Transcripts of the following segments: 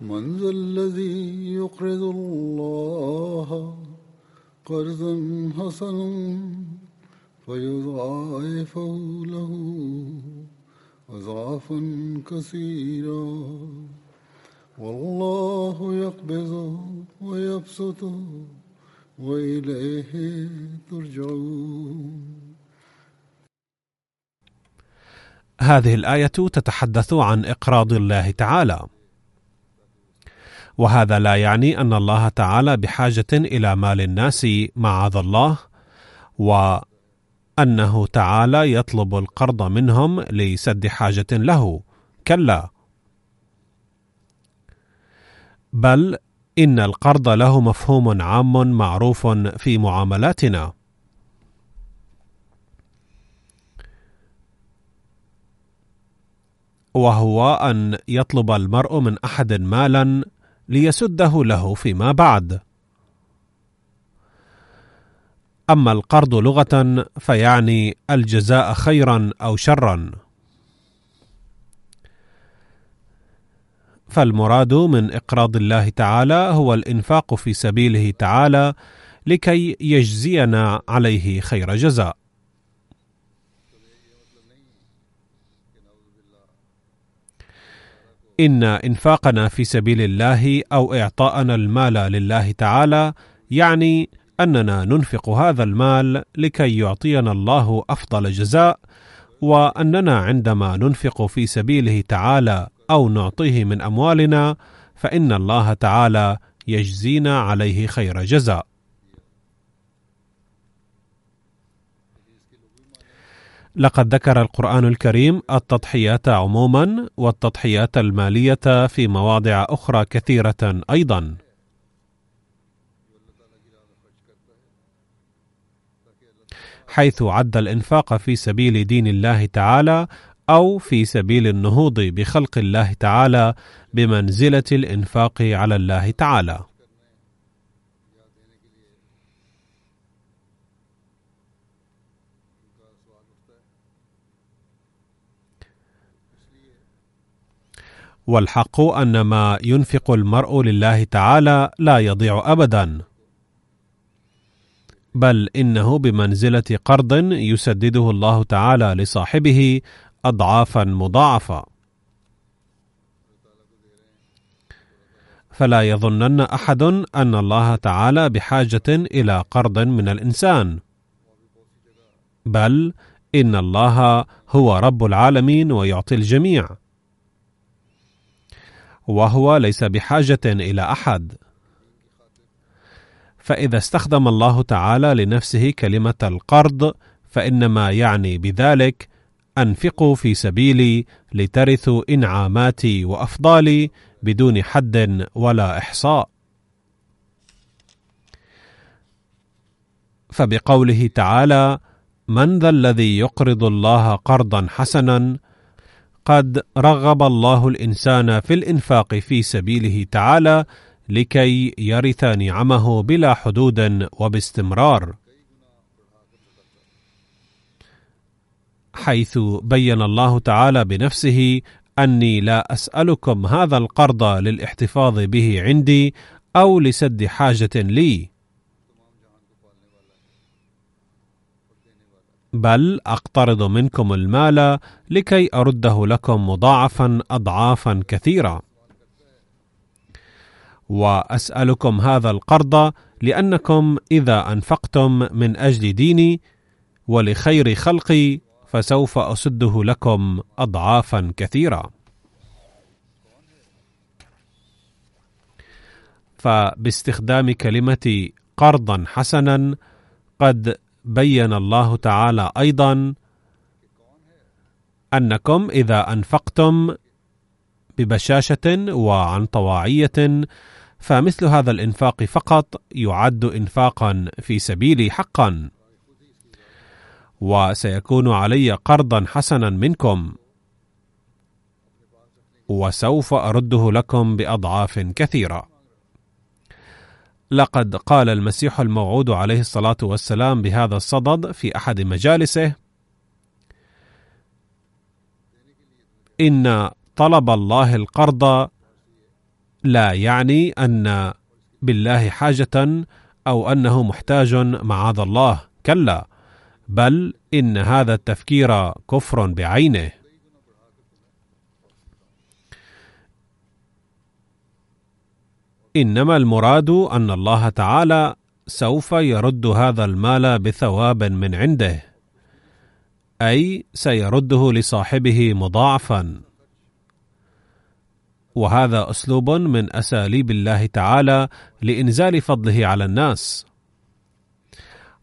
من ذا الذي يقرض الله قرضا حسنا فيضاعفه له أضعافا كثيرا والله يقبض ويبسط وإليه ترجعون. هذه الآية تتحدث عن إقراض الله تعالى. وهذا لا يعني أن الله تعالى بحاجة إلى مال الناس معاذ الله وأنه تعالى يطلب القرض منهم لسد حاجة له. كلا. بل إن القرض له مفهوم عام معروف في معاملاتنا. وهو أن يطلب المرء من أحد مالا ليسده له فيما بعد. أما القرض لغة فيعني الجزاء خيرا أو شرا. فالمراد من إقراض الله تعالى هو الإنفاق في سبيله تعالى لكي يجزينا عليه خير جزاء. إن إنفاقنا في سبيل الله أو إعطاءنا المال لله تعالى يعني أننا ننفق هذا المال لكي يعطينا الله أفضل جزاء وأننا عندما ننفق في سبيله تعالى أو نعطيه من أموالنا فإن الله تعالى يجزينا عليه خير جزاء. لقد ذكر القرآن الكريم التضحيات عموما والتضحيات المالية في مواضع أخرى كثيرة أيضا. حيث عد الإنفاق في سبيل دين الله تعالى أو في سبيل النهوض بخلق الله تعالى بمنزلة الإنفاق على الله تعالى. والحق أن ما ينفق المرء لله تعالى لا يضيع ابدا. بل إنه بمنزلة قرض يسدده الله تعالى لصاحبه اضعافا مضاعفة. فلا يظنن أحد أن الله تعالى بحاجة إلى قرض من الإنسان. بل إن الله هو رب العالمين ويعطي الجميع. وهو ليس بحاجة إلى أحد. فإذا استخدم الله تعالى لنفسه كلمة القرض فإنما يعني بذلك أنفقوا في سبيلي لترثوا إنعاماتي وأفضالي بدون حد ولا إحصاء. فبقوله تعالى من ذا الذي يقرض الله قرضا حسنا قد رغب الله الإنسان في الإنفاق في سبيله تعالى لكي يرث نعمه بلا حدود وباستمرار. حيث بين الله تعالى بنفسه أني لا أسألكم هذا القرض للاحتفاظ به عندي أو لسد حاجة لي. بل أقترض منكم المال لكي أرده لكم مضاعفا اضعافا كثيرة. وأسألكم هذا القرض لأنكم إذا أنفقتم من أجل ديني ولخير خلقي فسوف أسده لكم اضعافا كثيرة. فباستخدام كلمة قرضا حسنا قد بين الله تعالى أيضا أنكم إذا أنفقتم ببشاشة وعن طواعية فمثل هذا الإنفاق فقط يعد انفاقا في سبيلي حقا. وسيكون علي قرضا حسنا منكم. وسوف أرده لكم بأضعاف كثيرة. لقد قال المسيح الموعود عليه الصلاة والسلام بهذا الصدد في أحد مجالسه إن طلب الله القرض لا يعني أن بالله حاجة أو أنه محتاج معاذ الله كلا بل إن هذا التفكير كفر بعينه. إنما المراد أن الله تعالى سوف يرد هذا المال بثواب من عنده أي سيرده لصاحبه مضاعفا. وهذا أسلوب من أساليب الله تعالى لإنزال فضله على الناس.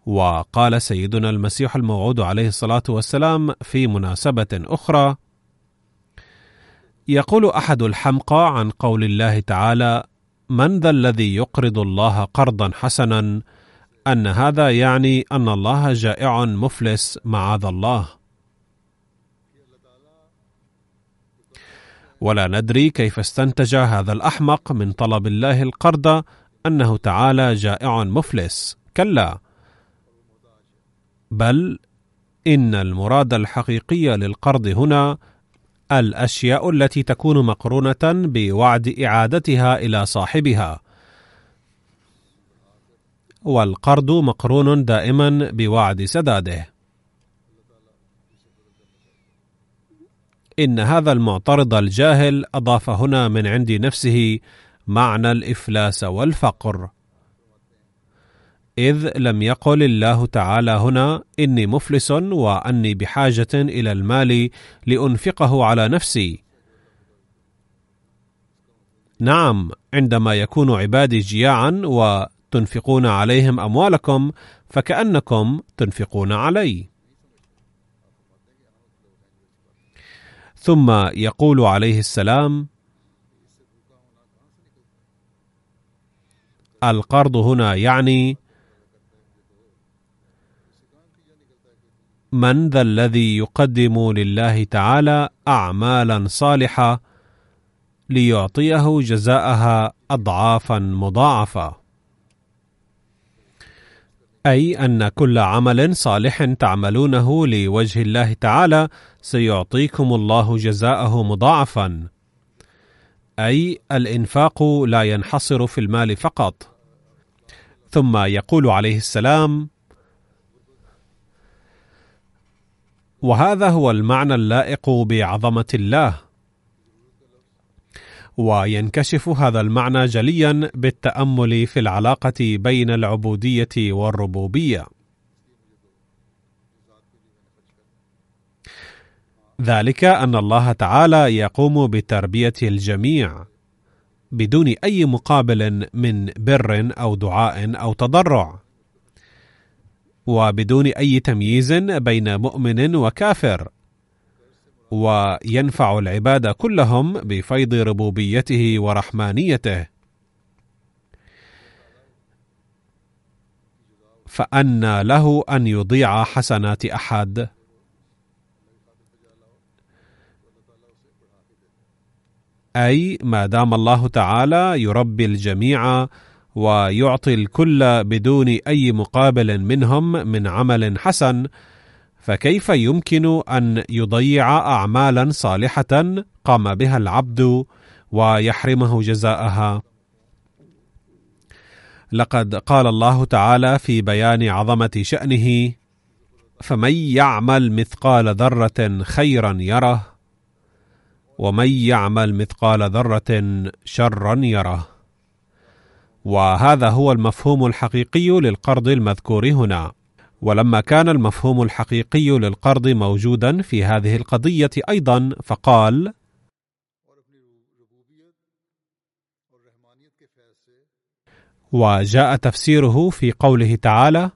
وقال سيدنا المسيح الموعود عليه الصلاة والسلام في مناسبة أخرى يقول أحد الحمقى عن قول الله تعالى من ذا الذي يقرض الله قرضا حسنا؟ أن هذا يعني أن الله جائع مفلس معاذ الله. ولا ندري كيف استنتج هذا الأحمق من طلب الله القرض أنه تعالى جائع مفلس. كلا. بل إن المراد الحقيقي للقرض هنا الأشياء التي تكون مقرونة بوعد إعادتها إلى صاحبها. والقرض مقرون دائما بوعد سداده. إن هذا المعترض الجاهل أضاف هنا من عند نفسه معنى الإفلاس والفقر. إذ لم يقل الله تعالى هنا إني مفلس وأني بحاجة إلى المال لأنفقه على نفسي. نعم، عندما يكون عبادي جياعا وتنفقون عليهم أموالكم فكأنكم تنفقون علي. ثم يقول عليه السلام: القرض هنا يعني من ذا الذي يقدم لله تعالى اعمالا صالحة ليعطيه جزاءها اضعافا مضاعفة. أي أن كل عمل صالح تعملونه لوجه الله تعالى سيعطيكم الله جزاءه مضاعفا. أي الإنفاق لا ينحصر في المال فقط. ثم يقول عليه السلام وهذا هو المعنى اللائق بعظمة الله. وينكشف هذا المعنى جليا بالتأمل في العلاقة بين العبودية والربوبية. ذلك أن الله تعالى يقوم بتربية الجميع بدون أي مقابل من بر أو دعاء أو تضرع. وبدون أي تمييز بين مؤمن وكافر. وينفع العباد كلهم بفيض ربوبيته ورحمانيته. فأنى له أن يضيع حسنات أحد. أي ما دام الله تعالى يربي الجميع ويعطي الكل بدون أي مقابل منهم من عمل حسن فكيف يمكن أن يضيع اعمالا صالحة قام بها العبد ويحرمه جزاءها؟ لقد قال الله تعالى في بيان عظمة شأنه فمن يعمل مثقال ذرة خيرا يره ومن يعمل مثقال ذرة شرا يره. وهذا هو المفهوم الحقيقي للقرض المذكور هنا. ولما كان المفهوم الحقيقي للقرض موجودا في هذه القضية أيضا فقال وجاء تفسيره في قوله تعالى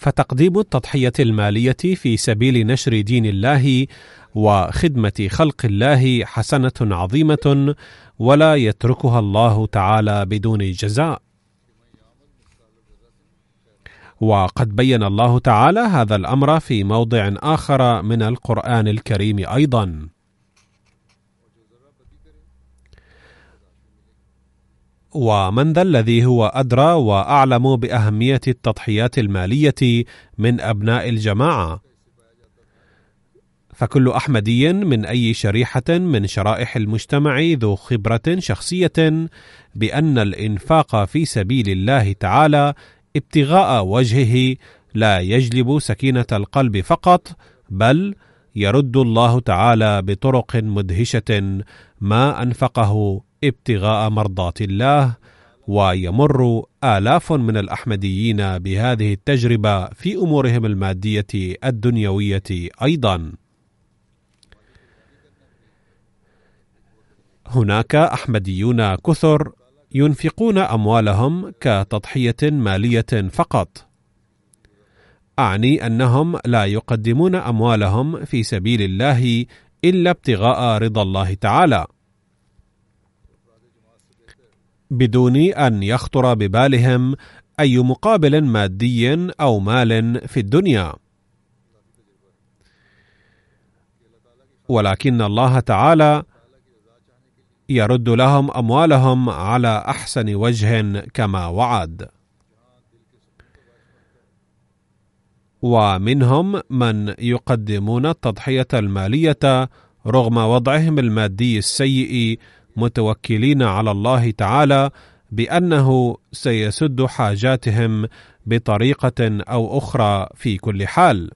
فتقديم التضحية المالية في سبيل نشر دين الله وخدمة خلق الله حسنة عظيمة ولا يتركها الله تعالى بدون جزاء. وقد بين الله تعالى هذا الأمر في موضع آخر من القرآن الكريم أيضا. ومن ذا الذي هو أدرى وأعلم بأهمية التضحيات المالية من أبناء الجماعة. فكل أحمدي من أي شريحة من شرائح المجتمع ذو خبرة شخصية بأن الإنفاق في سبيل الله تعالى ابتغاء وجهه لا يجلب سكينة القلب فقط بل يرد الله تعالى بطرق مدهشة ما أنفقه ابتغاء مرضات الله ويمر آلاف من الأحمديين بهذه التجربة في أمورهم المادية الدنيوية أيضا. هناك أحمديون كثر ينفقون أموالهم كتضحية مالية فقط. أعني أنهم لا يقدمون أموالهم في سبيل الله إلا ابتغاء رضا الله تعالى. بدون أن يخطر ببالهم أي مقابل مادي أو مال في الدنيا. ولكن الله تعالى يرد لهم أموالهم على أحسن وجه كما وعد. ومنهم من يقدمون التضحية المالية رغم وضعهم المادي السيء متوكلين على الله تعالى بأنه سيسد حاجاتهم بطريقة أو أخرى في كل حال.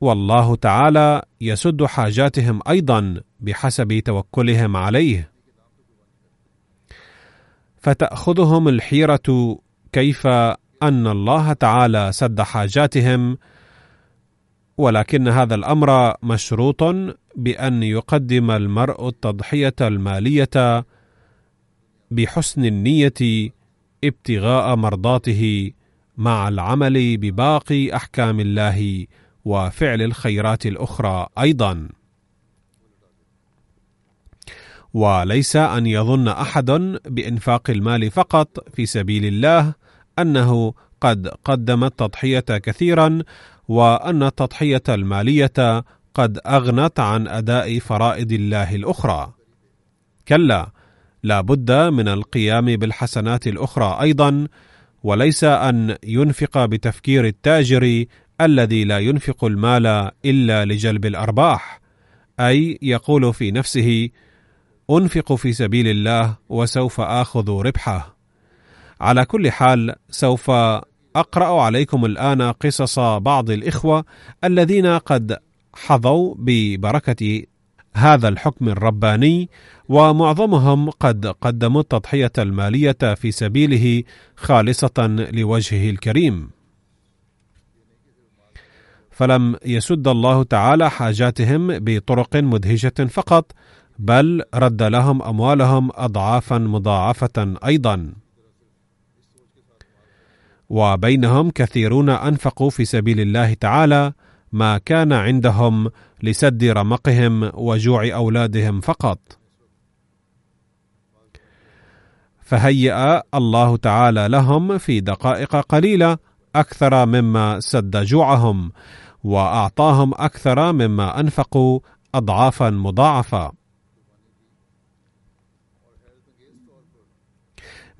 والله تعالى يسد حاجاتهم أيضا بحسب توكلهم عليه. فتأخذهم الحيرة كيف أن الله تعالى سد حاجاتهم ولكن هذا الأمر مشروط بأن يقدم المرء التضحية المالية بحسن النية ابتغاء مرضاته مع العمل بباقي أحكام الله وفعل الخيرات الأخرى أيضا. وليس أن يظن أحد بإنفاق المال فقط في سبيل الله أنه قد قدم التضحيه كثيرا وأن التضحيه المالية قد أغنت عن أداء فرائض الله الأخرى. كلا لا بد من القيام بالحسنات الأخرى أيضا وليس أن ينفق بتفكير التاجر الذي لا ينفق المال إلا لجلب الأرباح. أي يقول في نفسه أنفق في سبيل الله وسوف آخذ ربحه. على كل حال سوف أقرأ عليكم الآن قصص بعض الإخوة الذين قد حظوا ببركة هذا الحكم الرباني ومعظمهم قد قدموا التضحية المالية في سبيله خالصة لوجهه الكريم. فلم يسد الله تعالى حاجاتهم بطرق مدهشة فقط بل رد لهم أموالهم اضعافا مضاعفة أيضا. وبينهم كثيرون أنفقوا في سبيل الله تعالى ما كان عندهم لسد رمقهم وجوع أولادهم فقط. فهيأ الله تعالى لهم في دقائق قليلة أكثر مما سد جوعهم وأعطاهم أكثر مما أنفقوا اضعافا مضاعفة.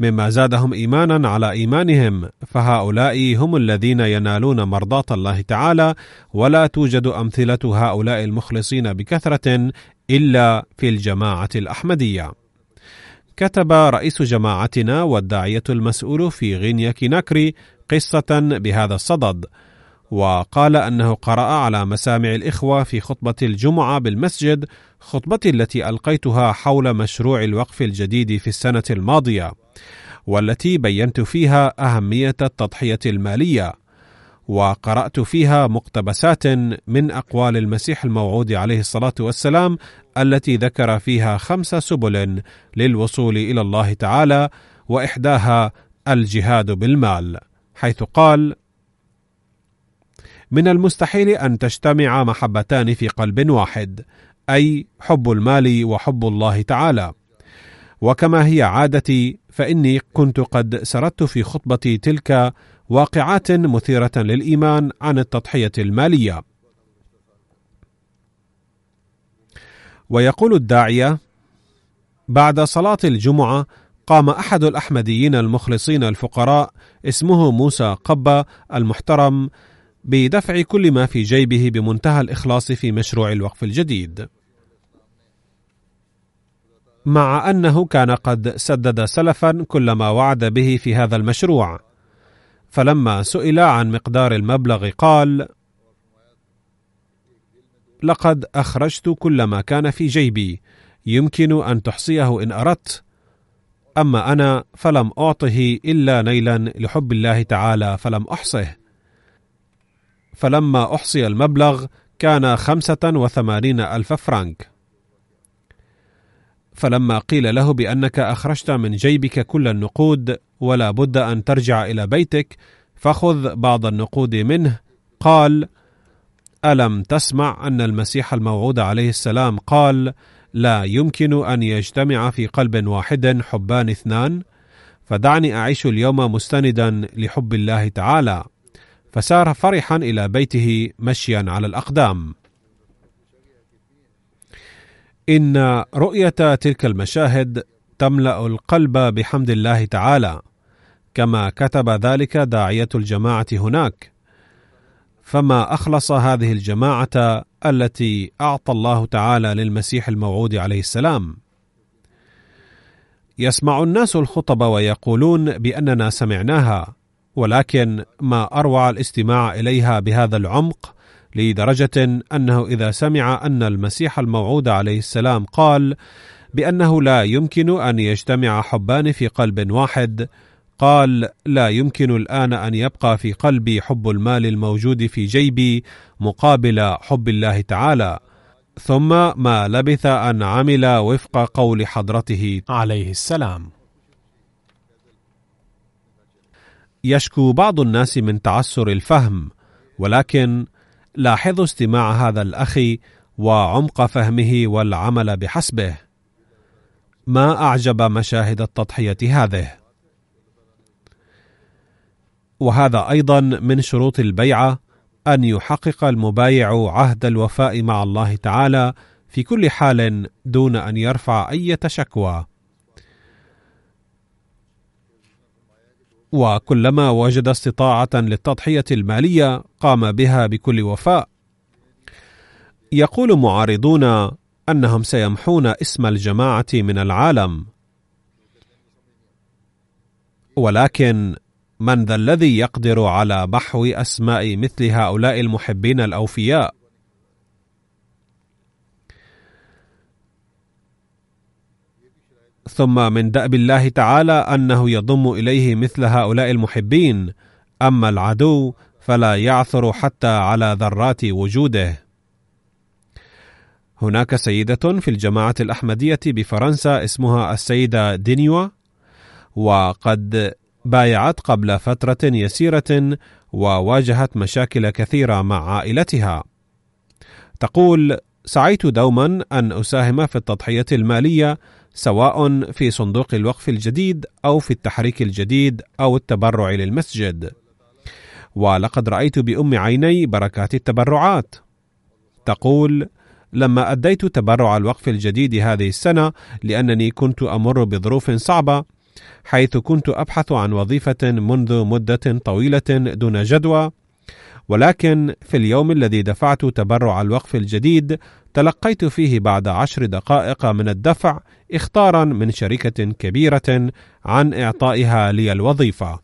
مما زادهم إيمانا على إيمانهم فهؤلاء هم الذين ينالون مرضاة الله تعالى ولا توجد أمثلة هؤلاء المخلصين بكثرة إلا في الجماعة الأحمدية. كتب رئيس جماعتنا والداعية المسؤول في غينيا كيناكري قصة بهذا الصدد وقال أنه قرأ على مسامع الإخوة في خطبة الجمعة بالمسجد خطبتي التي ألقيتها حول مشروع الوقف الجديد في السنة الماضية. والتي بينت فيها أهمية التضحية المالية وقرأت فيها مقتبسات من أقوال المسيح الموعود عليه الصلاة والسلام التي ذكر فيها خمس سبل للوصول إلى الله تعالى وإحداها الجهاد بالمال حيث قال من المستحيل أن تجتمع محبتان في قلب واحد أي حب المال وحب الله تعالى وكما هي عادتي فإني كنت قد سردت في خطبتي تلك واقعات مثيرة للإيمان عن التضحية المالية. ويقول الداعية بعد صلاة الجمعة قام أحد الأحمديين المخلصين الفقراء اسمه موسى قبة المحترم بدفع كل ما في جيبه بمنتهى الإخلاص في مشروع الوقف الجديد. مع أنه كان قد سدد سلفا كل ما وعد به في هذا المشروع. فلما سئل عن مقدار المبلغ قال لقد أخرجت كل ما كان في جيبي. يمكن أن تحصيه إن أردت. أما أنا فلم أعطه إلا نيلا لحب الله تعالى فلم أحصه. فلما أحصي المبلغ كان خمسة وثمانين ألف فرنك فلما قيل له بأنك أخرجت من جيبك كل النقود ولا بد أن ترجع إلى بيتك فخذ بعض النقود منه. قال ألم تسمع أن المسيح الموعود عليه السلام قال لا يمكن أن يجتمع في قلب واحد حبان اثنان فدعني أعيش اليوم مستندا لحب الله تعالى. فسار فرحا إلى بيته مشيا على الأقدام. إن رؤية تلك المشاهد تملأ القلب بحمد الله تعالى كما كتب ذلك داعية الجماعة هناك. فما أخلص هذه الجماعة التي أعطى الله تعالى للمسيح الموعود عليه السلام. يسمع الناس الخطب ويقولون بأننا سمعناها ولكن ما أروع الاستماع إليها بهذا العمق لدرجة أنه إذا سمع أن المسيح الموعود عليه السلام قال بأنه لا يمكن أن يجتمع حبان في قلب واحد قال لا يمكن الآن أن يبقى في قلبي حب المال الموجود في جيبي مقابل حب الله تعالى. ثم ما لبث أن عمل وفق قول حضرته عليه السلام. يشكو بعض الناس من تعسر الفهم ولكن لاحظوا استماع هذا الاخ وعمق فهمه والعمل بحسبه. ما أعجب مشاهد التضحية هذه. وهذا أيضا من شروط البيعه أن يحقق المبايع عهد الوفاء مع الله تعالى في كل حال دون أن يرفع أي شكوى وكلما وجد استطاعة للتضحية المالية قام بها بكل وفاء. يقول معارضون أنهم سيمحون اسم الجماعة من العالم. ولكن من ذا الذي يقدر على محو أسماء مثل هؤلاء المحبين الأوفياء؟ ثم من دأب الله تعالى أنه يضم إليه مثل هؤلاء المحبين أما العدو فلا يعثر حتى على ذرات وجوده. هناك سيدة في الجماعة الأحمدية بفرنسا اسمها السيدة دينيوا وقد بايعت قبل فترة يسيرة وواجهت مشاكل كثيرة مع عائلتها. تقول سعيت دوما أن أساهم في التضحية المالية سواء في صندوق الوقف الجديد أو في التحريك الجديد أو التبرع للمسجد. ولقد رأيت بأم عيني بركات التبرعات. تقول لما أديت تبرع الوقف الجديد هذه السنة لأنني كنت أمر بظروف صعبة حيث كنت أبحث عن وظيفة منذ مدة طويلة دون جدوى. ولكن في اليوم الذي دفعت تبرع الوقف الجديد تلقيت فيه بعد عشر دقائق من الدفع اختارا من شركة كبيرة عن إعطائها لي الوظيفة.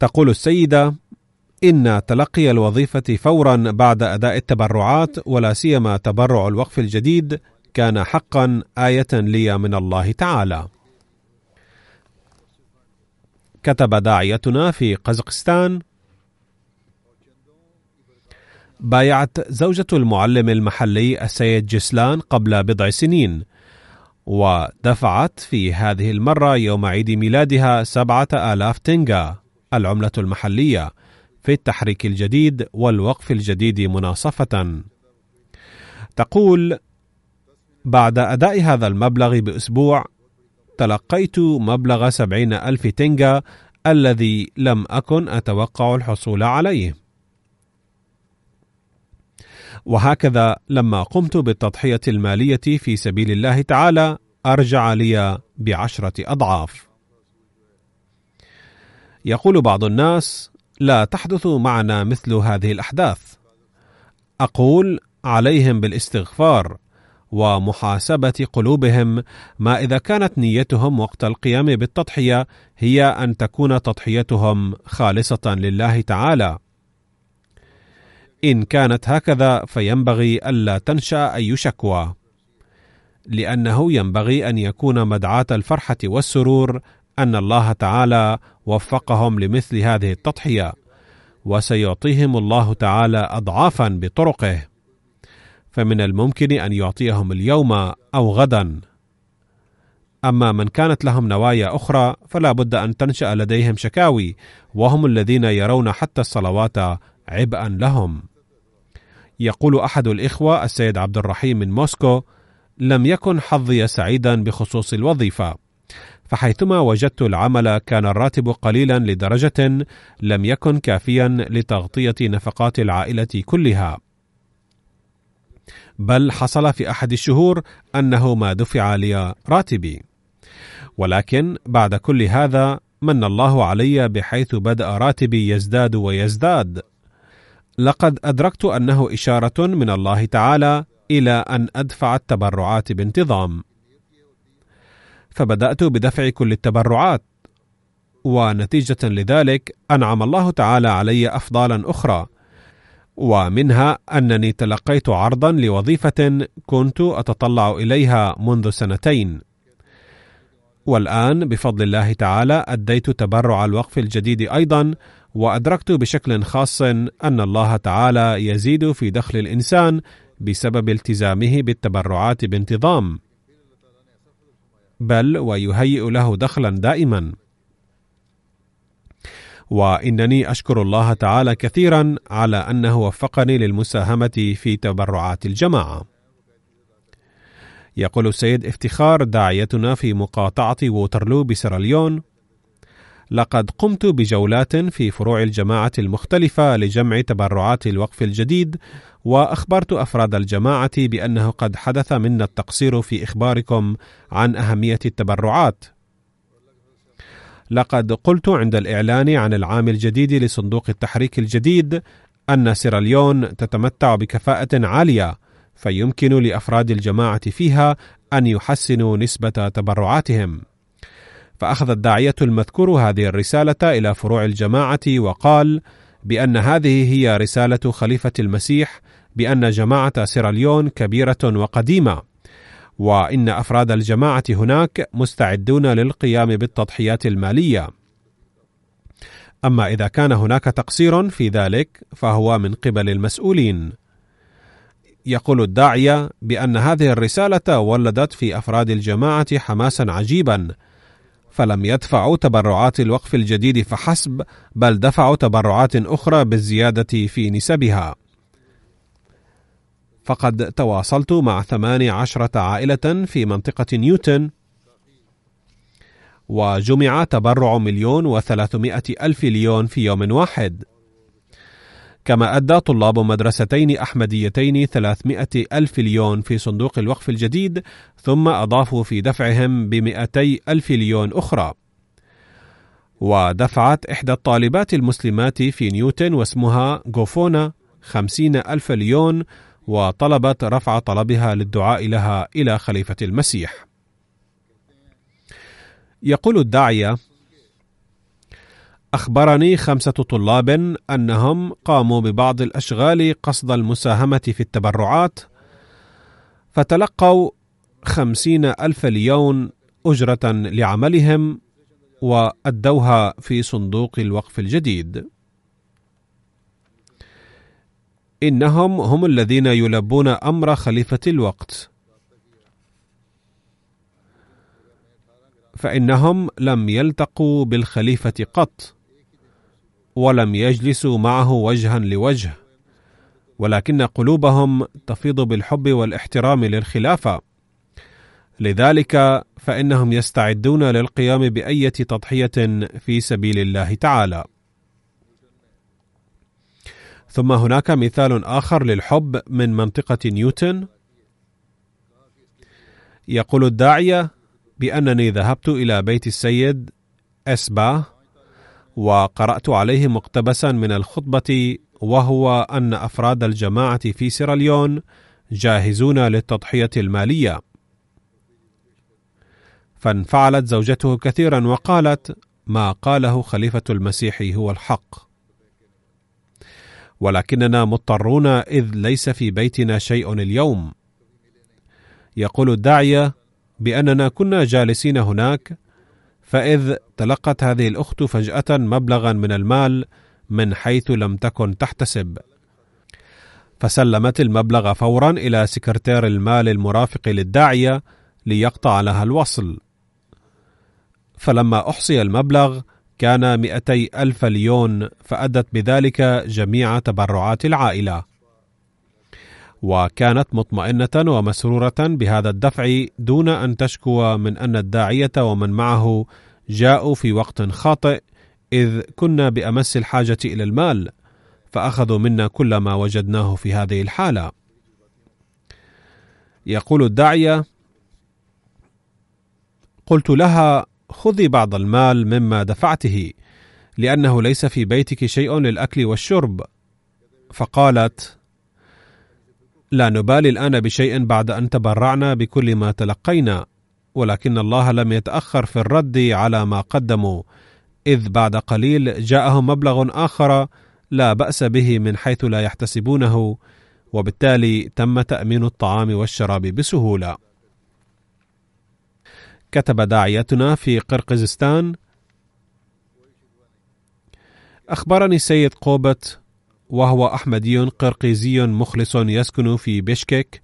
تقول السيدة: إن تلقي الوظيفة فورا بعد أداء التبرعات ولا سيما تبرع الوقف الجديد كان حقا آية لي من الله تعالى. كتب داعيتنا في قزقستان بايعت زوجة المعلم المحلي السيد جسلان قبل بضع سنين ودفعت في هذه المرة يوم عيد ميلادها سبعة آلاف تنجا العملة المحلية في التحريك الجديد والوقف الجديد مناصفة. تقول بعد أداء هذا المبلغ بأسبوع تلقيت مبلغ سبعين ألف تنجا الذي لم أكن أتوقع الحصول عليه. وهكذا لما قمت بالتضحية المالية في سبيل الله تعالى أرجع لي بعشرة أضعاف. يقول بعض الناس: لا تحدث معنا مثل هذه الأحداث. أقول: عليهم بالاستغفار ومحاسبة قلوبهم ما إذا كانت نيتهم وقت القيام بالتضحية هي أن تكون تضحيتهم خالصة لله تعالى. إن كانت هكذا فينبغي ألا تنشأ أي شكوى، لأنه ينبغي أن يكون مدعاة الفرحة والسرور أن الله تعالى وفقهم لمثل هذه التضحية، وسيعطيهم الله تعالى أضعافا بطرقه، فمن الممكن أن يعطيهم اليوم أو غدا. أما من كانت لهم نوايا أخرى فلا بد أن تنشأ لديهم شكاوي، وهم الذين يرون حتى الصلوات عبئا لهم. يقول أحد الإخوة السيد عبد الرحيم من موسكو: لم يكن حظي سعيدا بخصوص الوظيفة، فحيثما وجدت العمل كان الراتب قليلا لدرجة لم يكن كافيا لتغطية نفقات العائلة كلها. بل حصل في أحد الشهور أنه ما دفع لي راتبي. ولكن بعد كل هذا من الله علي بحيث بدأ راتبي يزداد ويزداد لقد أدركت أنه إشارة من الله تعالى إلى أن أدفع التبرعات بانتظام. فبدأت بدفع كل التبرعات، ونتيجة لذلك أنعم الله تعالى علي أفضالا أخرى، ومنها أنني تلقيت عرضا لوظيفة كنت أتطلع إليها منذ سنتين. والآن بفضل الله تعالى أديت تبرع الوقف الجديد أيضا وأدركت بشكل خاص أن الله تعالى يزيد في دخل الإنسان بسبب التزامه بالتبرعات بانتظام. بل ويهيئ له دخلا دائما. وإنني أشكر الله تعالى كثيرا على أنه وفقني للمساهمة في تبرعات الجماعة. يقول السيد افتخار داعيتنا في مقاطعة ووترلو بسيراليون لقد قمت بجولات في فروع الجماعة المختلفة لجمع تبرعات الوقف الجديد، وأخبرت أفراد الجماعة بأنه قد حدث منا التقصير في إخباركم عن أهمية التبرعات. لقد قلت عند الإعلان عن العام الجديد لصندوق التحريك الجديد أن سيراليون تتمتع بكفاءة عالية، فيمكن لأفراد الجماعة فيها أن يحسنوا نسبة تبرعاتهم. فأخذ الداعية المذكور هذه الرسالة إلى فروع الجماعة وقال بأن هذه هي رسالة خليفة المسيح بأن جماعة سيراليون كبيرة وقديمة. وإن أفراد الجماعة هناك مستعدون للقيام بالتضحيات المالية. أما إذا كان هناك تقصير في ذلك فهو من قبل المسؤولين. يقول الداعية بأن هذه الرسالة ولدت في أفراد الجماعة حماسا عجيبا. فلم يدفعوا تبرعات الوقف الجديد فحسب بل دفعوا تبرعات أخرى بالزيادة في نسبها. فقد تواصلت مع ثماني عشرة عائلة في منطقة نيوتن وجمع تبرع مليون وثلاثمائة ألف ليون في يوم واحد. كما أدى طلاب مدرستين أحمديتين 300 ألف ليون في صندوق الوقف الجديد ثم أضافوا في دفعهم بمئتي ألف ليون أخرى. ودفعت إحدى الطالبات المسلمات في نيوتن واسمها غوفونا خمسين ألف ليون وطلبت رفع طلبها للدعاء لها إلى خليفة المسيح. يقول الداعية أخبرني خمسة طلاب أنهم قاموا ببعض الأشغال قصد المساهمة في التبرعات فتلقوا خمسين ألف ليون أجرة لعملهم وأدوها في صندوق الوقف الجديد. إنهم هم الذين يلبون أمر خليفة الوقت. فإنهم لم يلتقوا بالخليفة قط. ولم يجلسوا معه وجها لوجه ولكن قلوبهم تفيض بالحب والاحترام للخلافة. لذلك فإنهم يستعدون للقيام بأية تضحية في سبيل الله تعالى. ثم هناك مثال آخر للحب من منطقة نيوتن. يقول الداعية بأنني ذهبت إلى بيت السيد اسبا وقرأت عليه مقتبسا من الخطبة وهو أن أفراد الجماعة في سيراليون جاهزون للتضحية المالية. فانفعلت زوجته كثيرا وقالت: ما قاله خليفة المسيح هو الحق. ولكننا مضطرون إذ ليس في بيتنا شيء اليوم. يقول الداعية بأننا كنا جالسين هناك فإذ تلقت هذه الأخت فجأة مبلغا من المال من حيث لم تكن تحتسب. فسلمت المبلغ فورا إلى سكرتير المال المرافق للداعية ليقطع لها الوصل. فلما أحصي المبلغ كان مئتي ألف ليون فأدت بذلك جميع تبرعات العائلة. وكانت مطمئنة ومسرورة بهذا الدفع دون أن تشكو من أن الداعية ومن معه جاءوا في وقت خاطئ إذ كنا بأمس الحاجة إلى المال فأخذوا منا كل ما وجدناه في هذه الحالة. يقول الداعية: قلت لها: خذي بعض المال مما دفعته لأنه ليس في بيتك شيء للأكل والشرب. فقالت: لا نبالي الآن بشيء بعد أن تبرعنا بكل ما تلقينا ولكن الله لم يتأخر في الرد على ما قدموا إذ بعد قليل جاءهم مبلغ آخر لا بأس به من حيث لا يحتسبونه وبالتالي تم تأمين الطعام والشراب بسهولة. كتب داعيتنا في قرقزستان أخبرني السيد قوبت وهو أحمدي قرقيزي مخلص يسكن في بشكك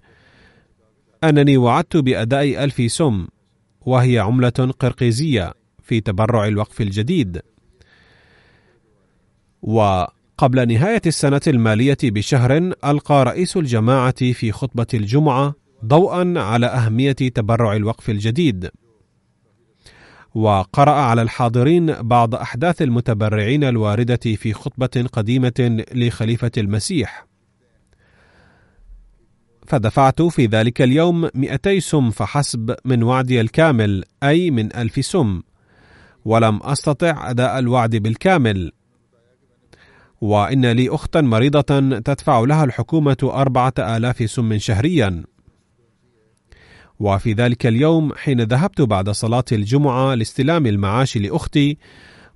أنني وعدت بأداء ألف سم وهي عملة قرقيزية في تبرع الوقف الجديد. وقبل نهاية السنة المالية بشهر ألقى رئيس الجماعة في خطبة الجمعة ضوءا على أهمية تبرع الوقف الجديد. وقرأ على الحاضرين بعض أحداث المتبرعين الواردة في خطبة قديمة لخليفة المسيح. فدفعت في ذلك اليوم مئتي سم فحسب من وعدي الكامل أي من ألف سم. ولم أستطع أداء الوعد بالكامل. وإن لي أختا مريضة تدفع لها الحكومة أربعة آلاف سم شهريا. وفي ذلك اليوم حين ذهبت بعد صلاة الجمعة لاستلام المعاش لأختي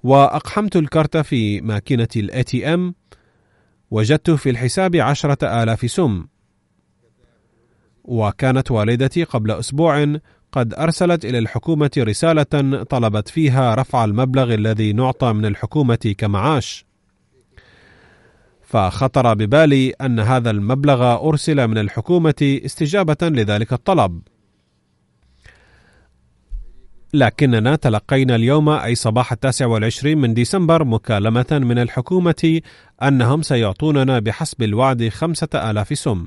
وأقحمت الكرت في ماكينة ال ATM وجدت في الحساب عشرة آلاف سم. وكانت والدتي قبل أسبوع قد أرسلت إلى الحكومة رسالة طلبت فيها رفع المبلغ الذي نعطى من الحكومة كمعاش. فخطر ببالي أن هذا المبلغ أرسل من الحكومة استجابة لذلك الطلب. لكننا تلقينا اليوم أي صباح التاسع والعشرين من ديسمبر مكالمة من الحكومة أنهم سيعطوننا بحسب الوعد خمسة آلاف سم.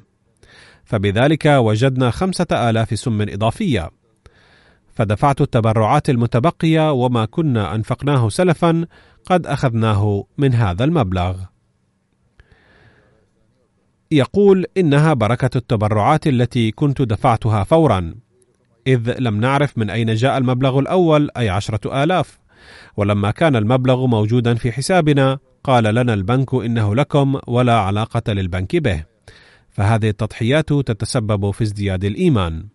فبذلك وجدنا خمسة آلاف سم إضافية. فدفعت التبرعات المتبقية وما كنا أنفقناه سلفا قد أخذناه من هذا المبلغ. يقول إنها بركة التبرعات التي كنت دفعتها فورا. إذ لم نعرف من أين جاء المبلغ الأول أي عشرة آلاف. ولما كان المبلغ موجودا في حسابنا قال لنا البنك إنه لكم ولا علاقة للبنك به. فهذه التضحيات تتسبب في ازدياد الإيمان.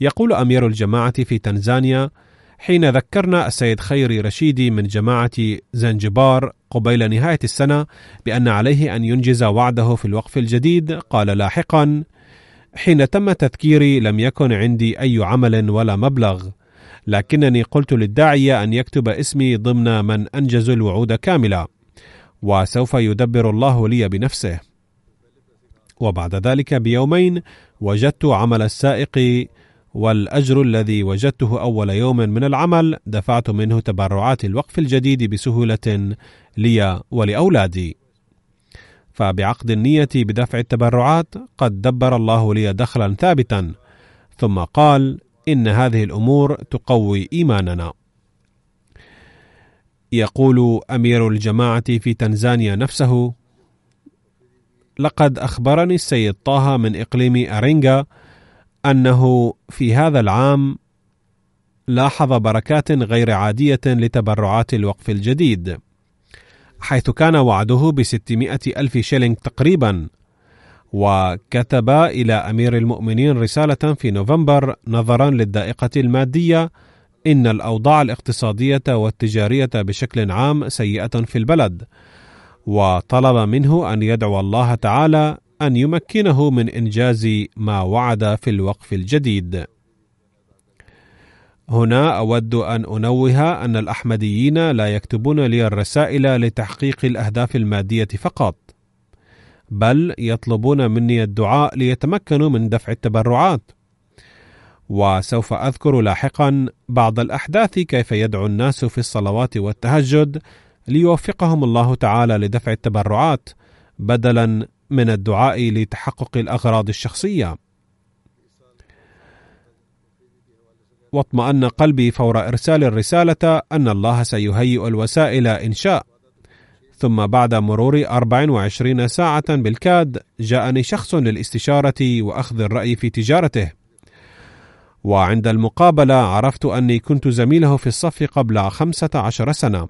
يقول أمير الجماعة في تنزانيا حين ذكرنا السيد خيري رشيدي من جماعة زنجبار قبيل نهاية السنة بأن عليه أن ينجز وعده في الوقف الجديد قال لاحقا حين تم تذكيري لم يكن عندي أي عمل ولا مبلغ لكنني قلت للداعية أن يكتب اسمي ضمن من انجزوا الوعود كاملة وسوف يدبر الله لي بنفسه وبعد ذلك بيومين وجدت عمل السائق والأجر الذي وجدته أول يوم من العمل دفعت منه تبرعات الوقف الجديد بسهولة لي ولأولادي. فبعقد النية بدفع التبرعات قد دبر الله لي دخلا ثابتا، ثم قال: إن هذه الأمور تقوي إيماننا. يقول أمير الجماعة في تنزانيا نفسه: لقد أخبرني السيد طه من إقليم أرينجا أنه في هذا العام لاحظ بركات غير عادية لتبرعات الوقف الجديد حيث كان وعده بستمائة ألف شيلينغ تقريبا وكتب إلى أمير المؤمنين رسالة في نوفمبر نظرا للدائقة المادية إن الأوضاع الاقتصادية والتجارية بشكل عام سيئة في البلد وطلب منه أن يدعو الله تعالى أن يمكنه من إنجاز ما وعد في الوقف الجديد. هنا أود أن أنوه أن الأحمديين لا يكتبون لي الرسائل لتحقيق الأهداف المادية فقط، بل يطلبون مني الدعاء ليتمكنوا من دفع التبرعات. وسوف أذكر لاحقا بعض الأحداث كيف يدعو الناس في الصلوات والتهجد ليوفقهم الله تعالى لدفع التبرعات بدلا من الدعاء لتحقق الأغراض الشخصية واطمأن قلبي فور إرسال الرسالة أن الله سيهيئ الوسائل إن شاء. ثم بعد مرور 24 ساعة بالكاد جاءني شخص للاستشارة وأخذ الرأي في تجارته. وعند المقابلة عرفت أني كنت زميله في الصف قبل 15 سنة.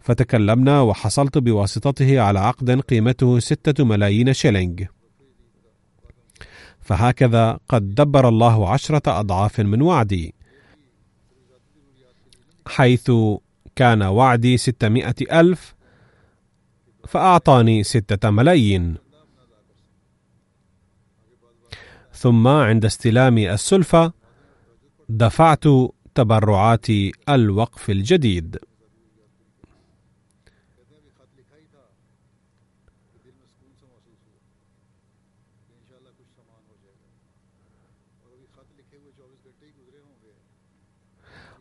فتكلمنا وحصلت بواسطته على عقد قيمته ستة ملايين شيلينغ. فهكذا قد دبر الله عشرة أضعاف من وعدي. حيث كان وعدي ستمائة ألف فأعطاني ستة ملايين. ثم عند استلام السلفة دفعت تبرعات الوقف الجديد.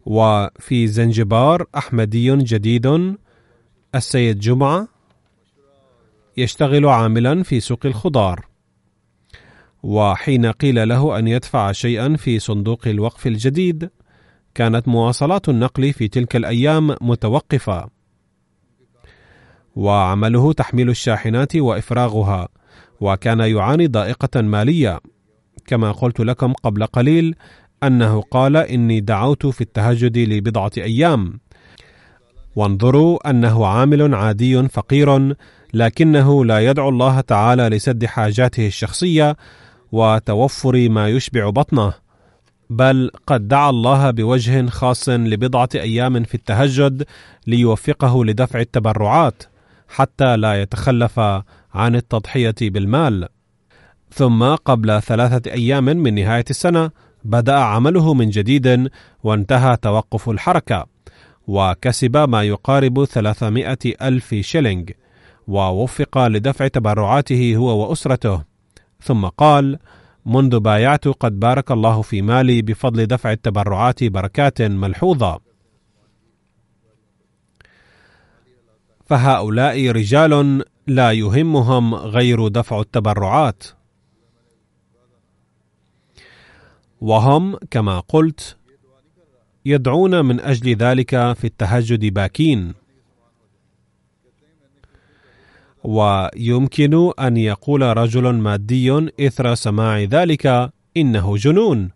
وفي زنجبار أحمدي جديد السيد جمعة يشتغل عاملا في سوق الخضار. وحين قيل له أن يدفع شيئا في صندوق الوقف الجديد كانت مواصلات النقل في تلك الأيام متوقفة. وعمله تحميل الشاحنات وإفراغها وكان يعاني ضائقة مالية. كما قلت لكم قبل قليل أنه قال إني دعوت في التهجد لبضعة أيام. وانظروا أنه عامل عادي فقير لكنه لا يدعو الله تعالى لسد حاجاته الشخصية وتوفر ما يشبع بطنه بل قد دعا الله بوجه خاص لبضعة أيام في التهجد ليوفقه لدفع التبرعات حتى لا يتخلف عن التضحية بالمال. ثم قبل ثلاثة أيام من نهاية السنة بدأ عمله من جديد وانتهى توقف الحركة وكسب ما يقارب 300 ألف شيلينغ ووفق لدفع تبرعاته هو وأسرته. ثم قال منذ بايعت قد بارك الله في مالي بفضل دفع التبرعات بركات ملحوظة. فهؤلاء رجال لا يهمهم غير دفع التبرعات. وهم كما قلت يدعون من أجل ذلك في التهجد باكين. ويمكن أن يقول رجل مادي إثر سماع ذلك إنه جنون.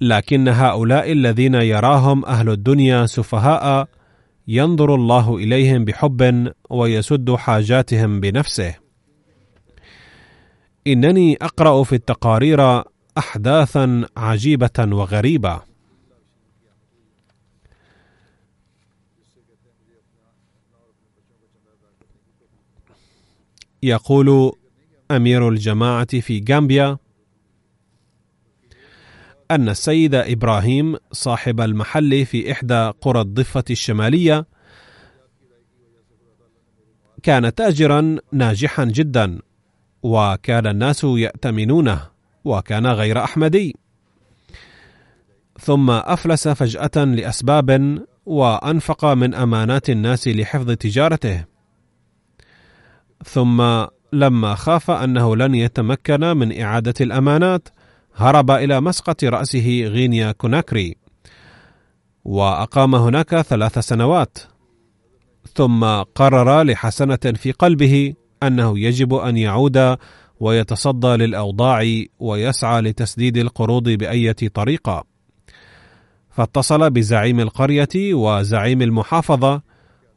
لكن هؤلاء الذين يراهم أهل الدنيا سفهاء ينظر الله إليهم بحب ويسد حاجاتهم بنفسه. إنني أقرأ في التقارير احداثا عجيبة وغريبة. يقول أمير الجماعة في غامبيا أن السيد إبراهيم صاحب المحل في إحدى قرى الضفة الشمالية كان تاجرا ناجحا جدا. وكان الناس يأتمنونه وكان غير أحمدي. ثم أفلس فجأة لأسباب وأنفق من أمانات الناس لحفظ تجارته. ثم لما خاف أنه لن يتمكن من إعادة الأمانات هرب إلى مسقط رأسه غينيا كوناكري وأقام هناك ثلاث سنوات. ثم قرر لحسنة في قلبه أنه يجب أن يعود ويتصدى للأوضاع ويسعى لتسديد القروض بأية طريقة. فاتصل بزعيم القرية وزعيم المحافظة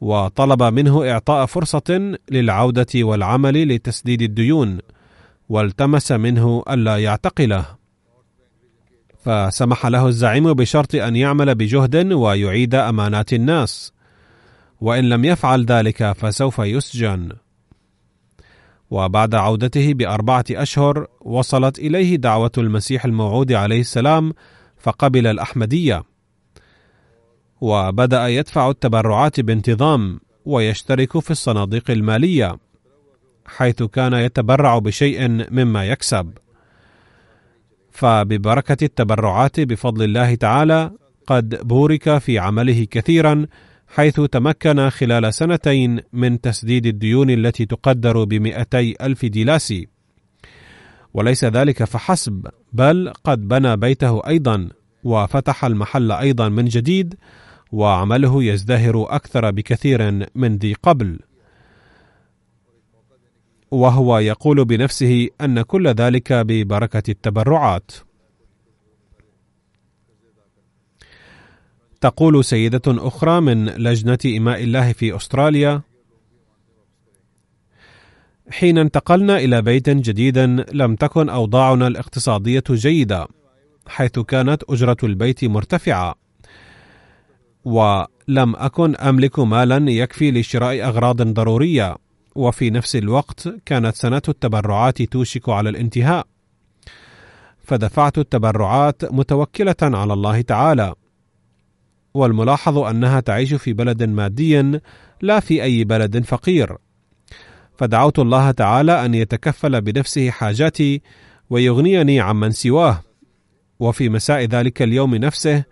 وطلب منه إعطاء فرصة للعودة والعمل لتسديد الديون والتمس منه ألا يعتقله. فسمح له الزعيم بشرط أن يعمل بجهد ويعيد أمانات الناس. وإن لم يفعل ذلك فسوف يسجن. وبعد عودته بأربعة أشهر وصلت إليه دعوة المسيح الموعود عليه السلام فقبل الأحمدية. وبدأ يدفع التبرعات بانتظام ويشترك في الصناديق المالية حيث كان يتبرع بشيء مما يكسب. فببركة التبرعات بفضل الله تعالى قد بورك في عمله كثيرا حيث تمكن خلال سنتين من تسديد الديون التي تقدر بمئتي ألف ديلاسي. وليس ذلك فحسب بل قد بنى بيته أيضا وفتح المحل أيضا من جديد وعمله يزدهر أكثر بكثير من ذي قبل. وهو يقول بنفسه أن كل ذلك ببركة التبرعات. تقول سيدة أخرى من لجنة إماء الله في أستراليا: حين انتقلنا إلى بيت جديد لم تكن أوضاعنا الاقتصادية جيدة، حيث كانت أجرة البيت مرتفعة، ولم أكن أملك مالا يكفي لشراء أغراض ضرورية، وفي نفس الوقت كانت سنة التبرعات توشك على الانتهاء، فدفعت التبرعات متوكلة على الله تعالى. والملاحظ أنها تعيش في بلد مادي لا في أي بلد فقير. فدعوت الله تعالى أن يتكفل بنفسه حاجاتي ويغنيني عمن سواه. وفي مساء ذلك اليوم نفسه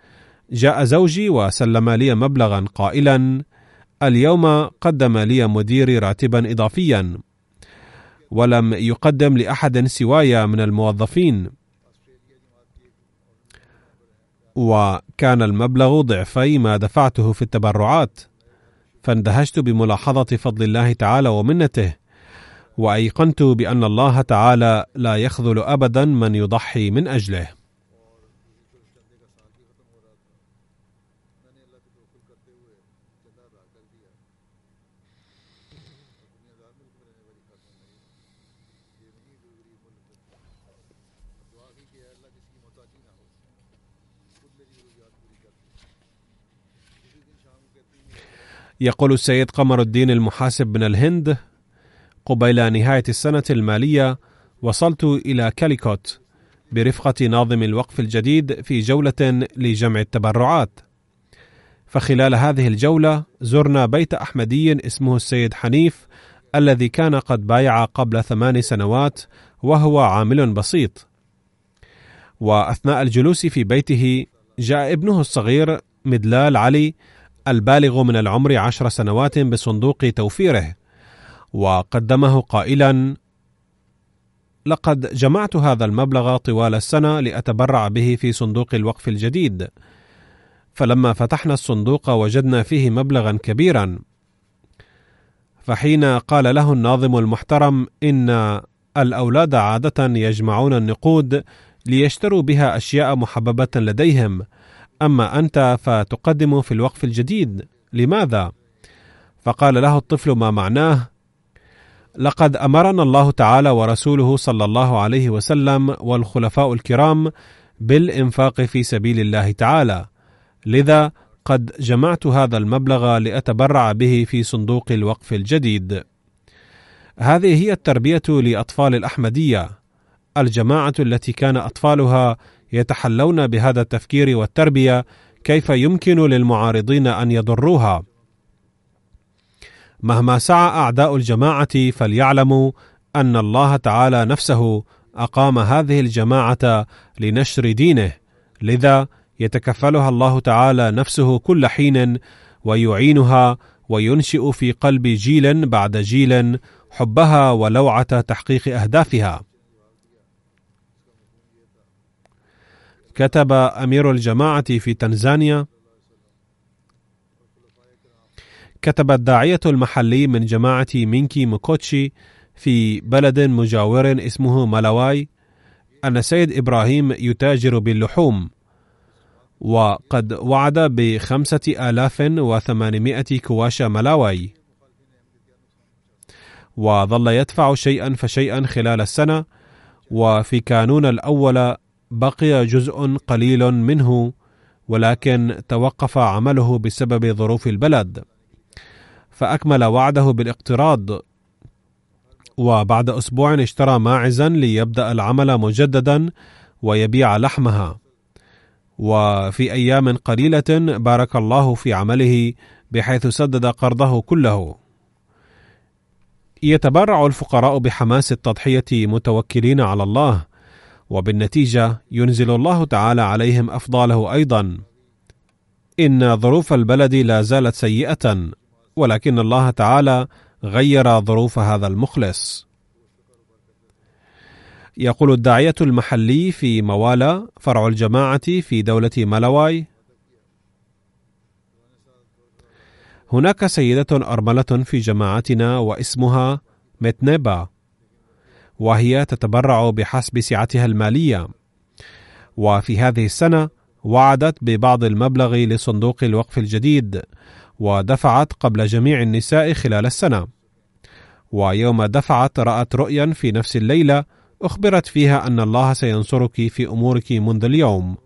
جاء زوجي وسلم لي مبلغا قائلا اليوم قدم لي مديري راتبا اضافيا ولم يقدم لأحد سواي من الموظفين. وكان المبلغ ضعفي ما دفعته في التبرعات فاندهشت بملاحظة فضل الله تعالى ومنته وأيقنت بأن الله تعالى لا يخذل ابدا من يضحي من أجله. يقول السيد قمر الدين المحاسب من الهند قبيل نهاية السنة المالية وصلت إلى كاليكوت برفقة ناظم الوقف الجديد في جولة لجمع التبرعات. فخلال هذه الجولة زرنا بيت أحمدي اسمه السيد حنيف الذي كان قد بايع قبل ثمان سنوات وهو عامل بسيط. وأثناء الجلوس في بيته جاء ابنه الصغير مدلال علي البالغ من العمر عشر سنوات بصندوق توفيره. وقدمه قائلا لقد جمعت هذا المبلغ طوال السنة لأتبرع به في صندوق الوقف الجديد. فلما فتحنا الصندوق وجدنا فيه مبلغا كبيرا. فحين قال له الناظم المحترم إن الأولاد عادة يجمعون النقود ليشتروا بها أشياء محببة لديهم أما أنت فتقدم في الوقف الجديد لماذا؟ فقال له الطفل ما معناه؟ لقد أمرنا الله تعالى ورسوله صلى الله عليه وسلم والخلفاء الكرام بالإنفاق في سبيل الله تعالى. لذا قد جمعت هذا المبلغ لأتبرع به في صندوق الوقف الجديد. هذه هي التربية لأطفال الأحمدية. الجماعة التي كان أطفالها يتحلون بهذا التفكير والتربية كيف يمكن للمعارضين أن يضروها. مهما سعى أعداء الجماعة فليعلموا أن الله تعالى نفسه أقام هذه الجماعة لنشر دينه لذا يتكفلها الله تعالى نفسه كل حين ويعينها وينشئ في قلب جيل بعد جيل حبها ولوعة تحقيق أهدافها. كتب أمير الجماعة في تنزانيا. كتب الداعية المحلي من جماعة مينكي موكوتشي في بلد مجاور اسمه ملاواي أن سيد إبراهيم يتاجر باللحوم وقد وعد بخمسة آلاف وثمانمائة كواش ملاواي وظل يدفع شيئا فشيئا خلال السنة وفي كانون الأول بقي جزء قليل منه ولكن توقف عمله بسبب ظروف البلد. فأكمل وعده بالاقتراض. وبعد أسبوع اشترى ماعزا ليبدأ العمل مجددا ويبيع لحمها. وفي أيام قليلة بارك الله في عمله بحيث سدد قرضه كله. يتبرع الفقراء بحماس التضحية متوكلين على الله. وبالنتيجة ينزل الله تعالى عليهم أفضاله أيضا. إن ظروف البلد لا زالت سيئة ولكن الله تعالى غير ظروف هذا المخلص. يقول الداعية المحلي في موالا فرع الجماعة في دولة ملاواي. هناك سيدة أرملة في جماعتنا واسمها متنبا. وهي تتبرع بحسب سعتها المالية. وفي هذه السنة وعدت ببعض المبلغ لصندوق الوقف الجديد ودفعت قبل جميع النساء خلال السنة. ويوم دفعت رأت رؤيا في نفس الليلة أخبرت فيها أن الله سينصرك في أمورك منذ اليوم.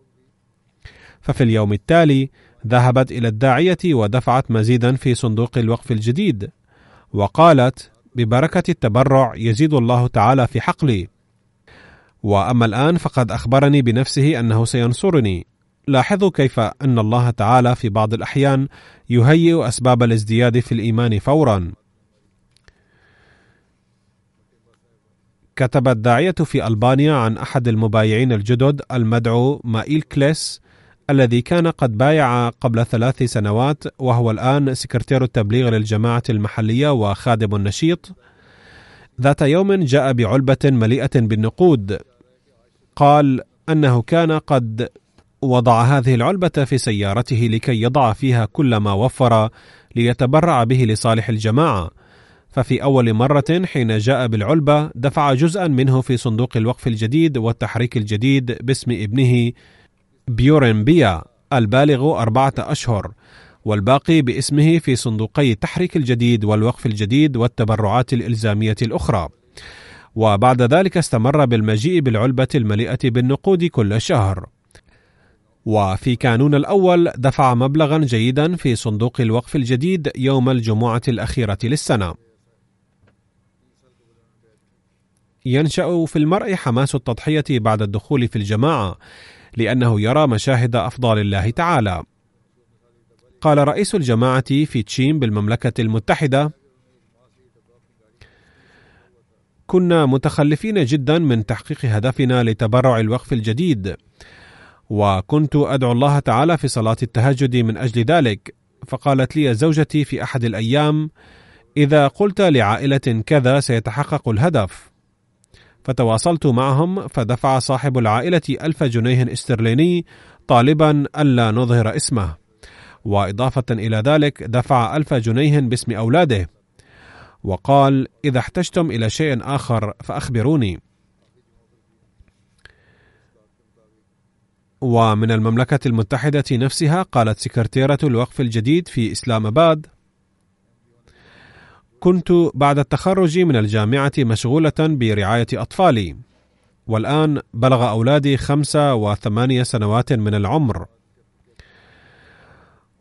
ففي اليوم التالي ذهبت إلى الداعية ودفعت مزيدا في صندوق الوقف الجديد وقالت ببركة التبرع يزيد الله تعالى في حقلي وأما الآن فقد أخبرني بنفسه أنه سينصرني لاحظوا كيف أن الله تعالى في بعض الأحيان يهيئ أسباب الازدياد في الإيمان فورا. كتب الداعية في ألبانيا عن أحد المبايعين الجدد المدعو مائيل كليس الذي كان قد بايع قبل ثلاث سنوات وهو الآن سكرتير التبليغ للجماعة المحلية وخادم نشيط. ذات يوم جاء بعلبة مليئة بالنقود. قال أنه كان قد وضع هذه العلبة في سيارته لكي يضع فيها كل ما وفر ليتبرع به لصالح الجماعة ففي أول مرة حين جاء بالعلبة دفع جزءا منه في صندوق الوقف الجديد والتحريك الجديد باسم ابنه بيورن بيا البالغ أربعة أشهر والباقي باسمه في صندوقي التحريك الجديد والوقف الجديد والتبرعات الإلزامية الأخرى. وبعد ذلك استمر بالمجيء بالعلبة المليئة بالنقود كل شهر. وفي كانون الأول دفع مبلغا جيدا في صندوق الوقف الجديد يوم الجمعة الأخيرة للسنة. ينشأ في المرء حماس التضحية بعد الدخول في الجماعة، لأنه يرى مشاهد أفضال الله تعالى. قال رئيس الجماعة في تشيم بالمملكة المتحدة: كنا متخلفين جدا من تحقيق هدفنا لتبرع الوقف الجديد وكنت أدعو الله تعالى في صلاة التهجد من أجل ذلك فقالت لي زوجتي في أحد الأيام إذا قلت لعائلة كذا سيتحقق الهدف فتواصلت معهم فدفع صاحب العائلة ألف جنيه استرليني طالبا ألا نظهر اسمه. وإضافة إلى ذلك دفع ألف جنيه باسم أولاده. وقال إذا احتجتم إلى شيء آخر فأخبروني. ومن المملكة المتحدة نفسها قالت سكرتيرة الوقف الجديد في إسلام آباد كنت بعد التخرج من الجامعة مشغولة برعاية أطفالي. والآن بلغ أولادي خمسة وثمانية سنوات من العمر.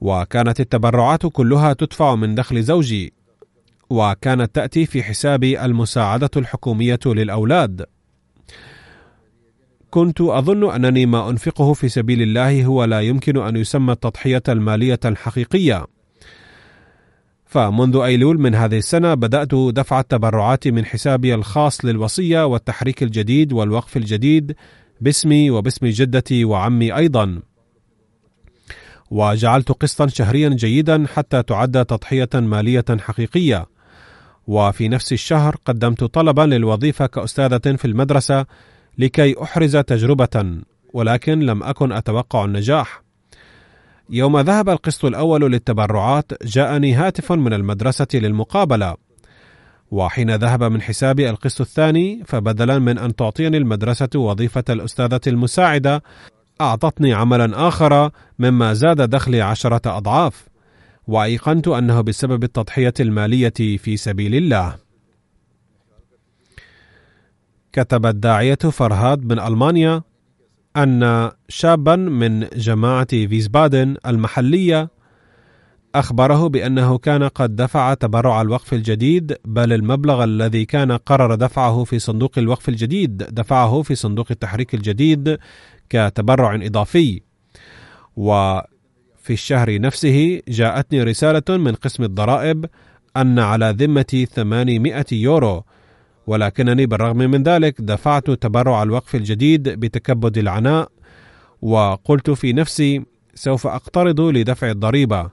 وكانت التبرعات كلها تدفع من دخل زوجي. وكانت تأتي في حساب المساعدة الحكومية للأولاد. كنت أظن أنني ما أنفقه في سبيل الله هو لا يمكن أن يسمى التضحية المالية الحقيقية. فمنذ أيلول من هذه السنة بدأت دفع التبرعات من حسابي الخاص للوصية والتحريك الجديد والوقف الجديد باسمي وباسم جدتي وعمي أيضا. وجعلت قسطا شهريا جيدا حتى تعد تضحية مالية حقيقية. وفي نفس الشهر قدمت طلبا للوظيفة كأستاذة في المدرسة لكي أحرز تجربة ولكن لم أكن أتوقع النجاح. يوم ذهب القسط الأول للتبرعات جاءني هاتف من المدرسة للمقابلة. وحين ذهب من حسابي القسط الثاني فبدلا من أن تعطيني المدرسة وظيفة الأستاذة المساعدة أعطتني عملا آخر مما زاد دخلي عشرة أضعاف. وأيقنت أنه بسبب التضحية المالية في سبيل الله. كتب الداعية فرهاد من ألمانيا أن شابا من جماعة فيسبادن المحلية أخبره بأنه كان قد دفع تبرع الوقف الجديد بل المبلغ الذي كان قرر دفعه في صندوق الوقف الجديد دفعه في صندوق التحريك الجديد كتبرع إضافي. وفي الشهر نفسه جاءتني رسالة من قسم الضرائب أن على ذمتي 800 يورو ولكنني بالرغم من ذلك دفعت تبرع الوقف الجديد بتكبد العناء وقلت في نفسي سوف أقترض لدفع الضريبة.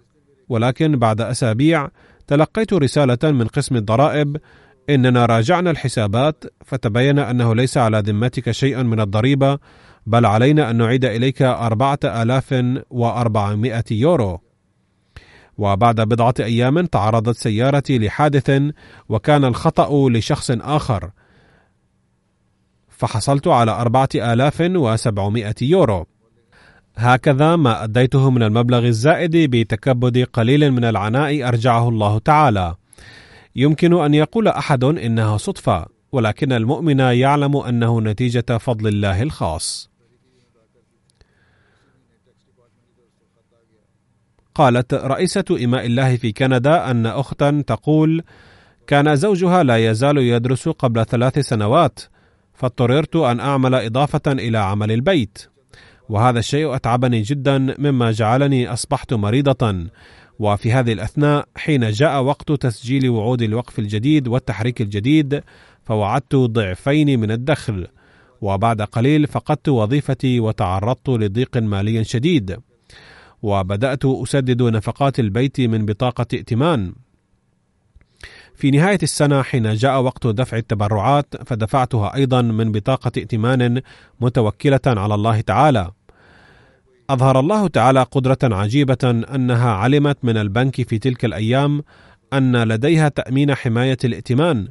ولكن بعد أسابيع تلقيت رسالة من قسم الضرائب إننا راجعنا الحسابات فتبين أنه ليس على ذمتك شيء من الضريبة بل علينا أن نعيد إليك أربعة آلاف وأربعمائة يورو. وبعد بضعة أيام تعرضت سيارتي لحادث وكان الخطأ لشخص آخر. فحصلت على أربعة آلاف وسبعمائة يورو. هكذا ما أديته من المبلغ الزائد بتكبد قليل من العناء أرجعه الله تعالى. يمكن أن يقول أحد إنها صدفة ولكن المؤمن يعلم أنه نتيجة فضل الله الخاص. قالت رئيسة إماء الله في كندا أن أختا تقول: كان زوجها لا يزال يدرس قبل ثلاث سنوات، فاضطررت أن أعمل إضافة إلى عمل البيت، وهذا الشيء أتعبني جدا مما جعلني أصبحت مريضة، وفي هذه الأثناء حين جاء وقت تسجيل وعود الوقف الجديد والتحريك الجديد، فوعدت ضعفين من الدخل، وبعد قليل فقدت وظيفتي وتعرضت لضيق مالي شديد. وبدأت أسدد نفقات البيت من بطاقة ائتمان. في نهاية السنة حين جاء وقت دفع التبرعات فدفعتها أيضا من بطاقة ائتمان متوكلة على الله تعالى. أظهر الله تعالى قدرة عجيبة أنها علمت من البنك في تلك الأيام أن لديها تأمين حماية الائتمان،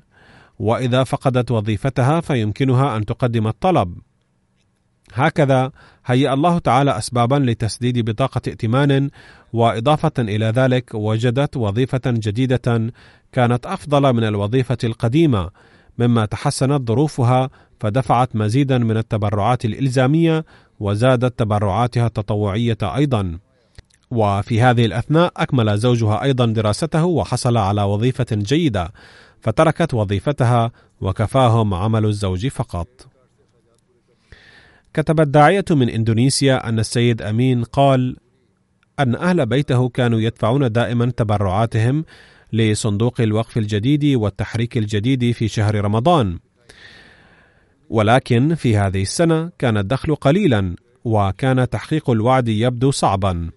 وإذا فقدت وظيفتها فيمكنها أن تقدم الطلب. هكذا هيأ الله تعالى أسبابا لتسديد بطاقة ائتمان وإضافة إلى ذلك وجدت وظيفة جديدة كانت أفضل من الوظيفة القديمة مما تحسنت ظروفها فدفعت مزيدا من التبرعات الإلزامية وزادت تبرعاتها التطوعية أيضا. وفي هذه الأثناء أكمل زوجها أيضا دراسته وحصل على وظيفة جيدة فتركت وظيفتها وكفاهم عمل الزوج فقط. كتب الداعية من إندونيسيا أن السيد أمين قال أن أهل بيته كانوا يدفعون دائما تبرعاتهم لصندوق الوقف الجديد والتحريك الجديد في شهر رمضان. ولكن في هذه السنة كان الدخل قليلا وكان تحقيق الوعد يبدو صعبا.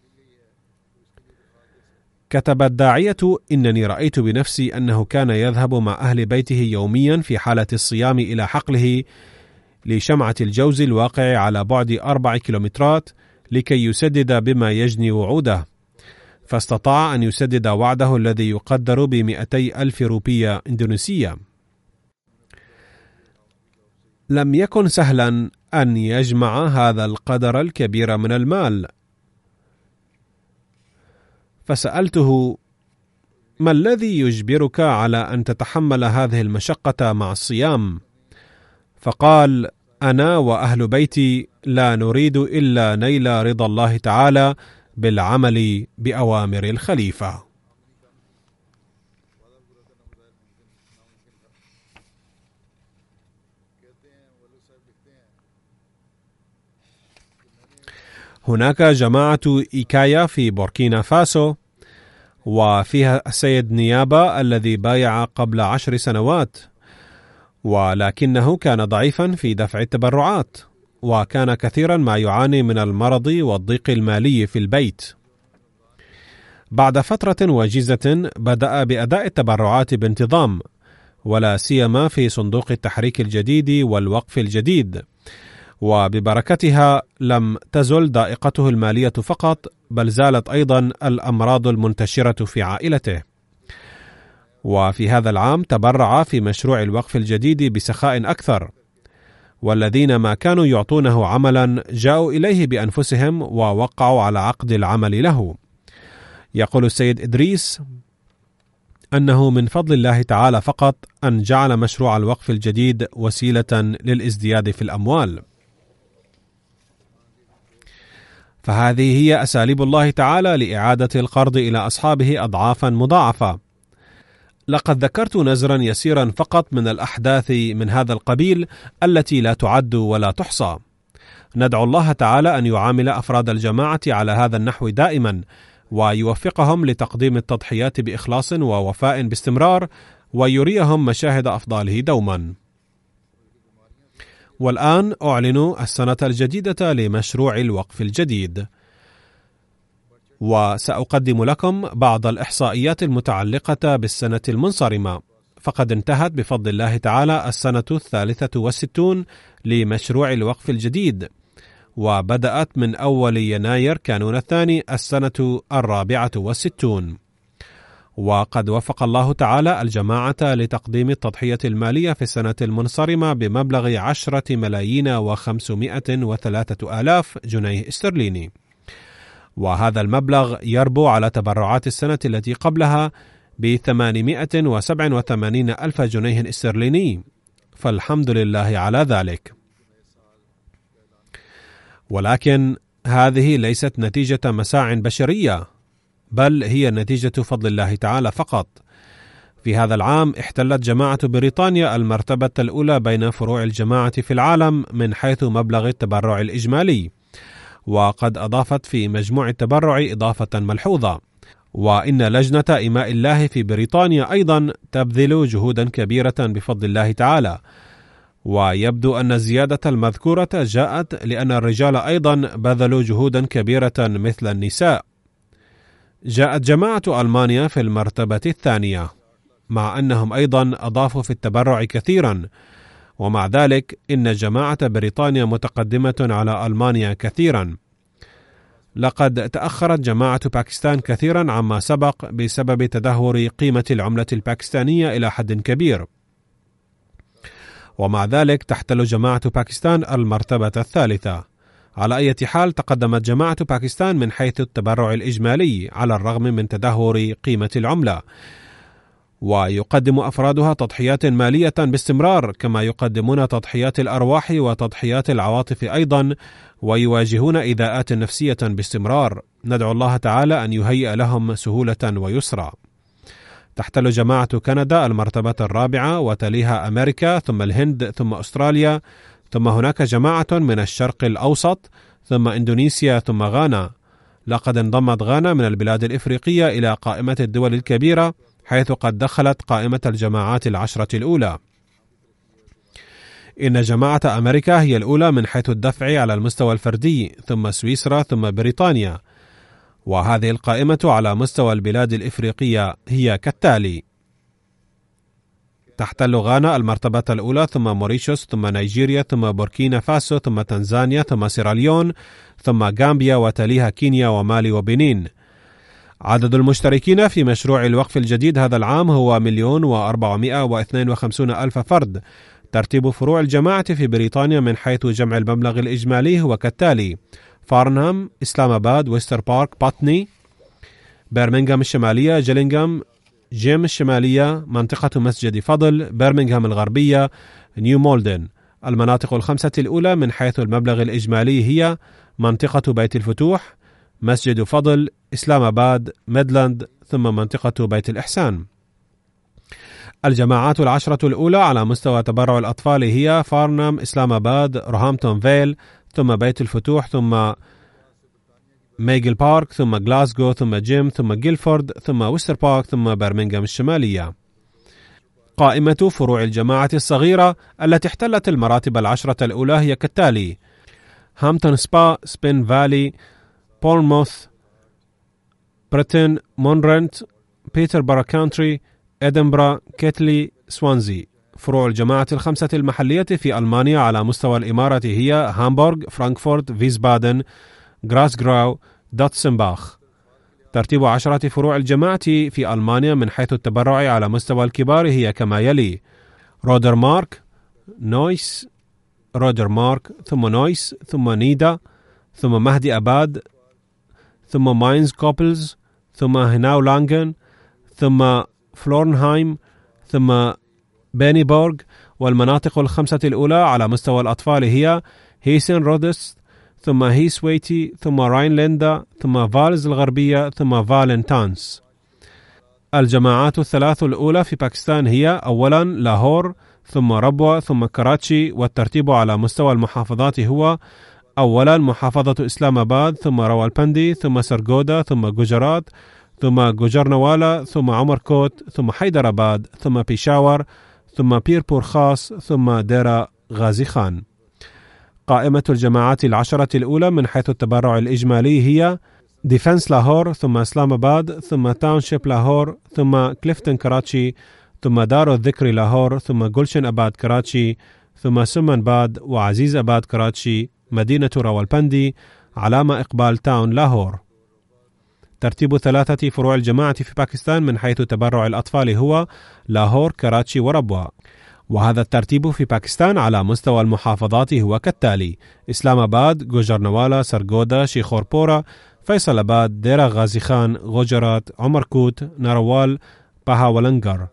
كتب الداعية إنني رأيت بنفسي أنه كان يذهب مع أهل بيته يوميا في حالة الصيام إلى حقله لشمعة الجوز الواقع على بعد أربع كيلومترات لكي يسدد بما يجني وعوده. فاستطاع أن يسدد وعده الذي يقدر بمئتي ألف روبية إندونيسية. لم يكن سهلا أن يجمع هذا القدر الكبير من المال. فسألته ما الذي يجبرك على أن تتحمل هذه المشقة مع الصيام؟ فقال: أنا وأهل بيتي لا نريد إلا نيل رضا الله تعالى بالعمل بأوامر الخليفة. هناك جماعة إيكايا في بوركينا فاسو وفيها السيد نيابة الذي بايع قبل عشر سنوات ولكنه كان ضعيفا في دفع التبرعات وكان كثيرا ما يعاني من المرض والضيق المالي في البيت. بعد فترة وجيزة بدأ بأداء التبرعات بانتظام ولا سيما في صندوق التحريك الجديد والوقف الجديد. وببركتها لم تزل ضائقته المالية فقط بل زالت أيضا الأمراض المنتشرة في عائلته. وفي هذا العام تبرع في مشروع الوقف الجديد بسخاء أكثر. والذين ما كانوا يعطونه عملا جاءوا إليه بأنفسهم ووقعوا على عقد العمل له. يقول السيد إدريس أنه من فضل الله تعالى فقط أن جعل مشروع الوقف الجديد وسيلة للازدياد في الأموال. فهذه هي أساليب الله تعالى لإعادة القرض إلى أصحابه اضعافا مضاعفة. لقد ذكرت نزرا يسيرا فقط من الأحداث من هذا القبيل التي لا تعد ولا تحصى ندعو الله تعالى أن يعامل أفراد الجماعة على هذا النحو دائما ويوفقهم لتقديم التضحيات بإخلاص ووفاء باستمرار ويريهم مشاهد أفضاله دوما والآن أعلن السنة الجديدة لمشروع الوقف الجديد. وسأقدم لكم بعض الإحصائيات المتعلقة بالسنة المنصرمة، فقد انتهت بفضل الله تعالى السنة الثالثة والستون لمشروع الوقف الجديد، وبدأت من أول يناير كانون الثاني السنة الرابعة والستون. وقد وفق الله تعالى الجماعة لتقديم التضحية المالية في السنة المنصرمة بمبلغ عشرة ملايين وخمسمائة وثلاثة آلاف جنيه استرليني وهذا المبلغ يربو على تبرعات السنة التي قبلها وسبع وثمانين ألف جنيه استرليني. فالحمد لله على ذلك. ولكن هذه ليست نتيجة مساع بشرية بل هي نتيجة فضل الله تعالى فقط. في هذا العام احتلت جماعة بريطانيا المرتبة الأولى بين فروع الجماعة في العالم من حيث مبلغ التبرع الإجمالي، وقد أضافت في مجموع التبرع إضافة ملحوظة. وإن لجنة إماء الله في بريطانيا أيضا تبذل جهودا كبيرة بفضل الله تعالى. ويبدو أن الزيادة المذكورة جاءت لأن الرجال أيضا بذلوا جهودا كبيرة مثل النساء. جاءت جماعة ألمانيا في المرتبة الثانية مع أنهم أيضا أضافوا في التبرع كثيرا ومع ذلك إن جماعة بريطانيا متقدمة على ألمانيا كثيرا. لقد تأخرت جماعة باكستان كثيرا عما سبق بسبب تدهور قيمة العملة الباكستانية إلى حد كبير. ومع ذلك تحتل جماعة باكستان المرتبة الثالثة. على أي حال تقدمت جماعة باكستان من حيث التبرع الإجمالي على الرغم من تدهور قيمة العملة. ويقدم أفرادها تضحيات مالية باستمرار كما يقدمون تضحيات الأرواح وتضحيات العواطف أيضا ويواجهون إذاءات نفسية باستمرار. ندعو الله تعالى أن يهيئ لهم سهولة ويسرا. تحتل جماعة كندا المرتبة الرابعة وتليها أمريكا ثم الهند ثم أستراليا ثم هناك جماعة من الشرق الأوسط ثم إندونيسيا ثم غانا. لقد انضمت غانا من البلاد الإفريقية إلى قائمة الدول الكبيرة. حيث قد دخلت قائمة الجماعات العشرة الأولى. إن جماعة أمريكا هي الأولى من حيث الدفع على المستوى الفردي ثم سويسرا ثم بريطانيا. وهذه القائمة على مستوى البلاد الإفريقية هي كالتالي: تحتل غانا المرتبة الأولى ثم موريشيوس ثم نيجيريا ثم بوركينا فاسو ثم تنزانيا ثم سيراليون ثم غامبيا وتليها كينيا ومالي وبنين. عدد المشتركين في مشروع الوقف الجديد هذا العام هو مليون وأربعمائة واثنين وخمسون ألف فرد. ترتيب فروع الجماعة في بريطانيا من حيث جمع المبلغ الإجمالي هو كالتالي فارنهام إسلام آباد ويستر بارك باتني برمنغهام الشمالية جيلينغهام جيم الشمالية منطقة مسجد فضل برمنغهام الغربية نيو مولدن. المناطق الخمسة الأولى من حيث المبلغ الإجمالي هي منطقة بيت الفتوح مسجد فضل إسلام آباد ميدلاند ثم منطقة بيت الإحسان. الجماعات العشرة الأولى على مستوى تبرع الأطفال هي فارنام إسلام آباد روهامبتون فيل ثم بيت الفتوح ثم ميجل بارك ثم غلاسغو ثم جيم ثم جيلفورد ثم ويستر بارك ثم برمنغهام الشمالية. قائمة فروع الجماعة الصغيرة التي احتلت المراتب العشرة الأولى هي كالتالي هامبتون سبا سبين فالي بولموث بريتن مونرنت بيتر كونتري إدنبرا كيتلي سوانزي فروع الجماعة الخمسة المحلية في ألمانيا على مستوى الإمارة هي هامبورغ، فرانكفورت، فيسبادن، غراسغراو، دوتسنباخ. ترتيب عشرة فروع الجماعة في ألمانيا من حيث التبرع على مستوى الكبار هي كما يلي رودرمارك نويس رودرمارك ثم نويس ثم نيدا ثم مهدي أباد ثم ماينز كوبلز ثم هناو لانجن ثم فلورنهايم ثم بينيبورغ والمناطق الخمسة الأولى على مستوى الأطفال هي هيسن رودس ثم هيسويتي ثم راينلندا ثم فالز الغربية ثم فالز الغربية. الجماعات الثلاث الأولى في باكستان هي أولا لاهور ثم ربوة ثم كراتشي والترتيب على مستوى المحافظات هو أولا محافظة إسلام آباد ثم روالبندي ثم سرغودا ثم جوجرات ثم جوجرانوالا ثم عمر كوت ثم حيدر آباد ثم بيشاور ثم ميربور خاص ثم ديرا غازي خان. قائمة الجماعات العشرة الأولى من حيث التبرع الإجمالي هي ديفنس لاهور ثم إسلام آباد ثم تاونشيب لاهور ثم كليفتن كراتشي ثم دار الذكر لاهور ثم جولشن إقبال كراتشي ثم سمن باد وعزيز أباد كراتشي. مدينة راولبندي علامة إقبال تاون لاهور. ترتيب ثلاثة فروع الجماعة في باكستان من حيث تبرع الأطفال هو لاهور كراتشي وربوة وهذا الترتيب في باكستان على مستوى المحافظات هو كالتالي إسلام آباد، جوجرنوالا، سرغودا، شيخوربورا، فيصل آباد، ديرا غازي خان، غوجرات، عمركوت، ناروال، باهاولنجر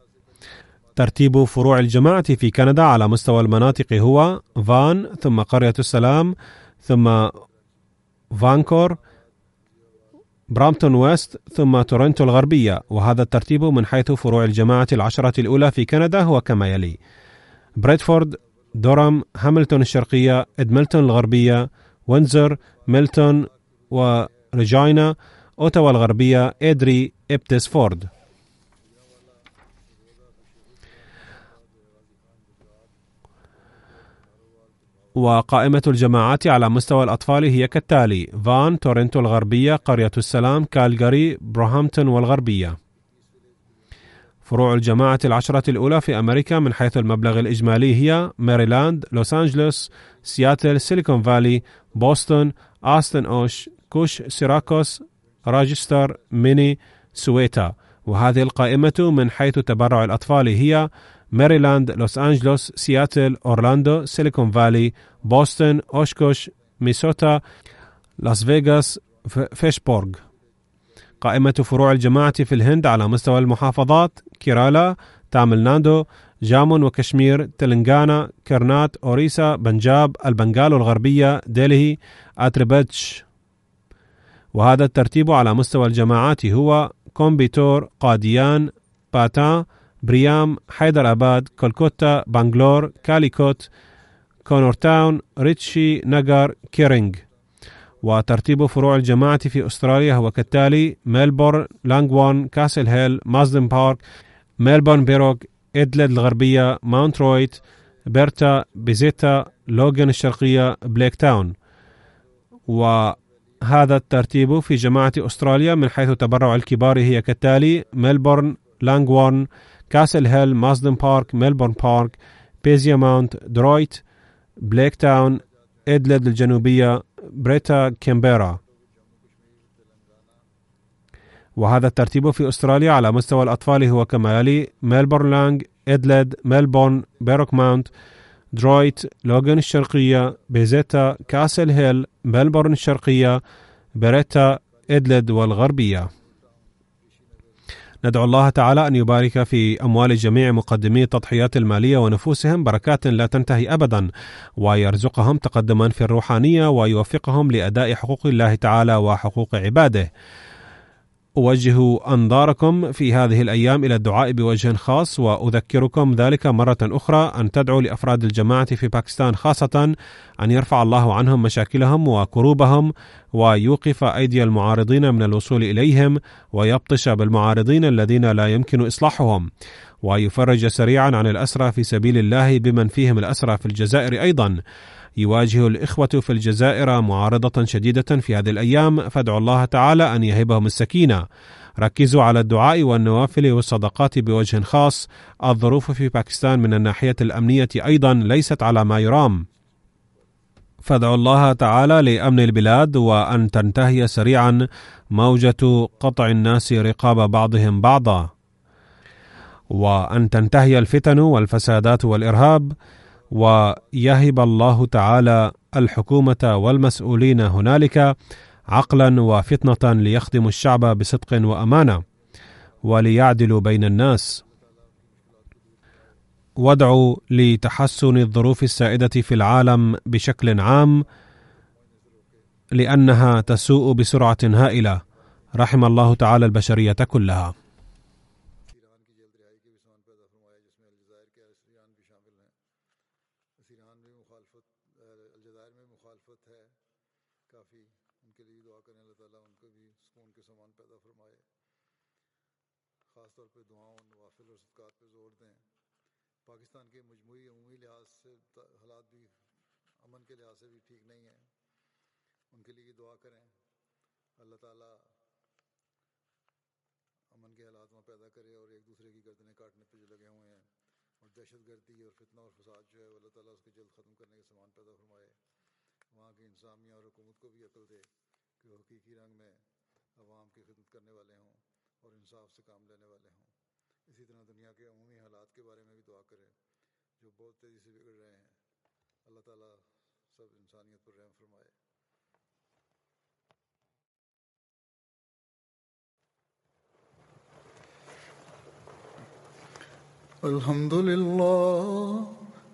ترتيب فروع الجماعة في كندا على مستوى المناطق هو فان ثم قرية السلام ثم فانكور برامتون ويست ثم تورنتو الغربية. وهذا الترتيب من حيث فروع الجماعة العشرة الأولى في كندا هو كما يلي. بريدفورد دورام هاملتون الشرقية إدمنتون الغربية وينزر ميلتون وريجاينا أوتاوا الغربية إدري أبوتسفورد. وقائمة الجماعات على مستوى الأطفال هي كالتالي فان تورنتو الغربية قرية السلام كالجاري برامتون الغربية. فروع الجماعة العشرة الأولى في أمريكا من حيث المبلغ الإجمالي هي ماريلاند، لوس أنجلوس، سياتل، سيليكون فالي، بوسطن، أوستن، أوشكوش، سيراكوس، روتشستر، مينيسوتا. وهذه القائمة من حيث تبرع الأطفال هي ماريلاند، لوس أنجلوس، سياتل، أورلاندو، سيليكون فالي، بوسطن، أوشكوش، مينيسوتا، لاس فيغاس، فيتشبورغ قائمة فروع الجماعة في الهند على مستوى المحافظات كيرالا، تامل نادو، جامو وكشمير، تلنغانا، كرناتك، أوريسا، بنجاب، البنغال الغربية، ديلهي، أتر برديش. وهذا الترتيب على مستوى الجماعات هو كويمباتور، قاديان، باتان، بريام، حيدر أباد، كولكوتا، بانغلور، كاليكوت، كنور تاون، ريشي نجار، كيرينغ وترتيب فروع الجماعة في أستراليا هو كالتالي ميلبورن لانغوارن، كاسل هيل، مارسدن بارك، ميلبورن بيرويك، أديلايد الغربية، ماونت درويت، بيرث، بنريث، لوغان الشرقية، بليك تاون. و هذا الترتيب في جماعة أستراليا من حيث تبرع الكبار هي كالتالي ميلبورن لانغوارن كاسل هيل مارسدن بارك ميلبورن بيرويك بنريث ماونت درويت بليك تاون أديلايد الجنوبية بيرث كانبيرا وهذا الترتيب في أستراليا على مستوى الأطفال هو كما يلي ميلبورن لانغوارن ميلبورن بيرويك ماونت درويت لوغان الشرقية بنريث كاسل هيل ميلبورن الشرقية بيرث أديلايد الغربية. ندعو الله تعالى أن يبارك في أموال جميع مقدمي التضحيات المالية ونفوسهم بركات لا تنتهي أبدا ويرزقهم تقدما في الروحانية ويوفقهم لأداء حقوق الله تعالى وحقوق عباده. أوجه أنظاركم في هذه الأيام إلى الدعاء بوجه خاص وأذكركم ذلك مرة أخرى أن تدعوا لأفراد الجماعة في باكستان خاصة أن يرفع الله عنهم مشاكلهم وكروبهم ويوقف أيدي المعارضين من الوصول إليهم ويبطش بالمعارضين الذين لا يمكن إصلاحهم. ويفرج سريعا عن الأسرى في سبيل الله بمن فيهم الأسرى في الجزائر أيضا. يواجه الإخوة في الجزائر معارضة شديدة في هذه الأيام فادعوا الله تعالى أن يهبهم السكينة. ركزوا على الدعاء والنوافل والصدقات بوجه خاص. الظروف في باكستان من الناحية الأمنية أيضا ليست على ما يرام. فادعوا الله تعالى لأمن البلاد وأن تنتهي سريعا موجة قطع الناس رقاب بعضهم بعضا. وأن تنتهي الفتن والفسادات والإرهاب. ويهب الله تعالى الحكومة والمسؤولين هنالك عقلا وفطنة ليخدموا الشعب بصدق وأمانة وليعدلوا بين الناس. وادعوا لتحسن الظروف السائدة في العالم بشكل عام لأنها تسوء بسرعة هائلة رحم الله تعالى البشرية كلها. جلد ختم کرنے کے سامان پیدا فرمائے۔ وہاں کی انتظامیہ اور حکومت کو بھی عقل دے کہ وہ حقیقی رنگ میں عوام کی خدمت کرنے والے ہوں اور انصاف سے کام لینے والے ہوں۔ اسی طرح دنیا کے عمومی حالات کے بارے میں بھی دعا کریں جو بہت تیزی سے بگڑ رہے ہیں۔ اللہ تعالیٰ سب انسانیت پر رحم فرمائے۔ الحمد للہ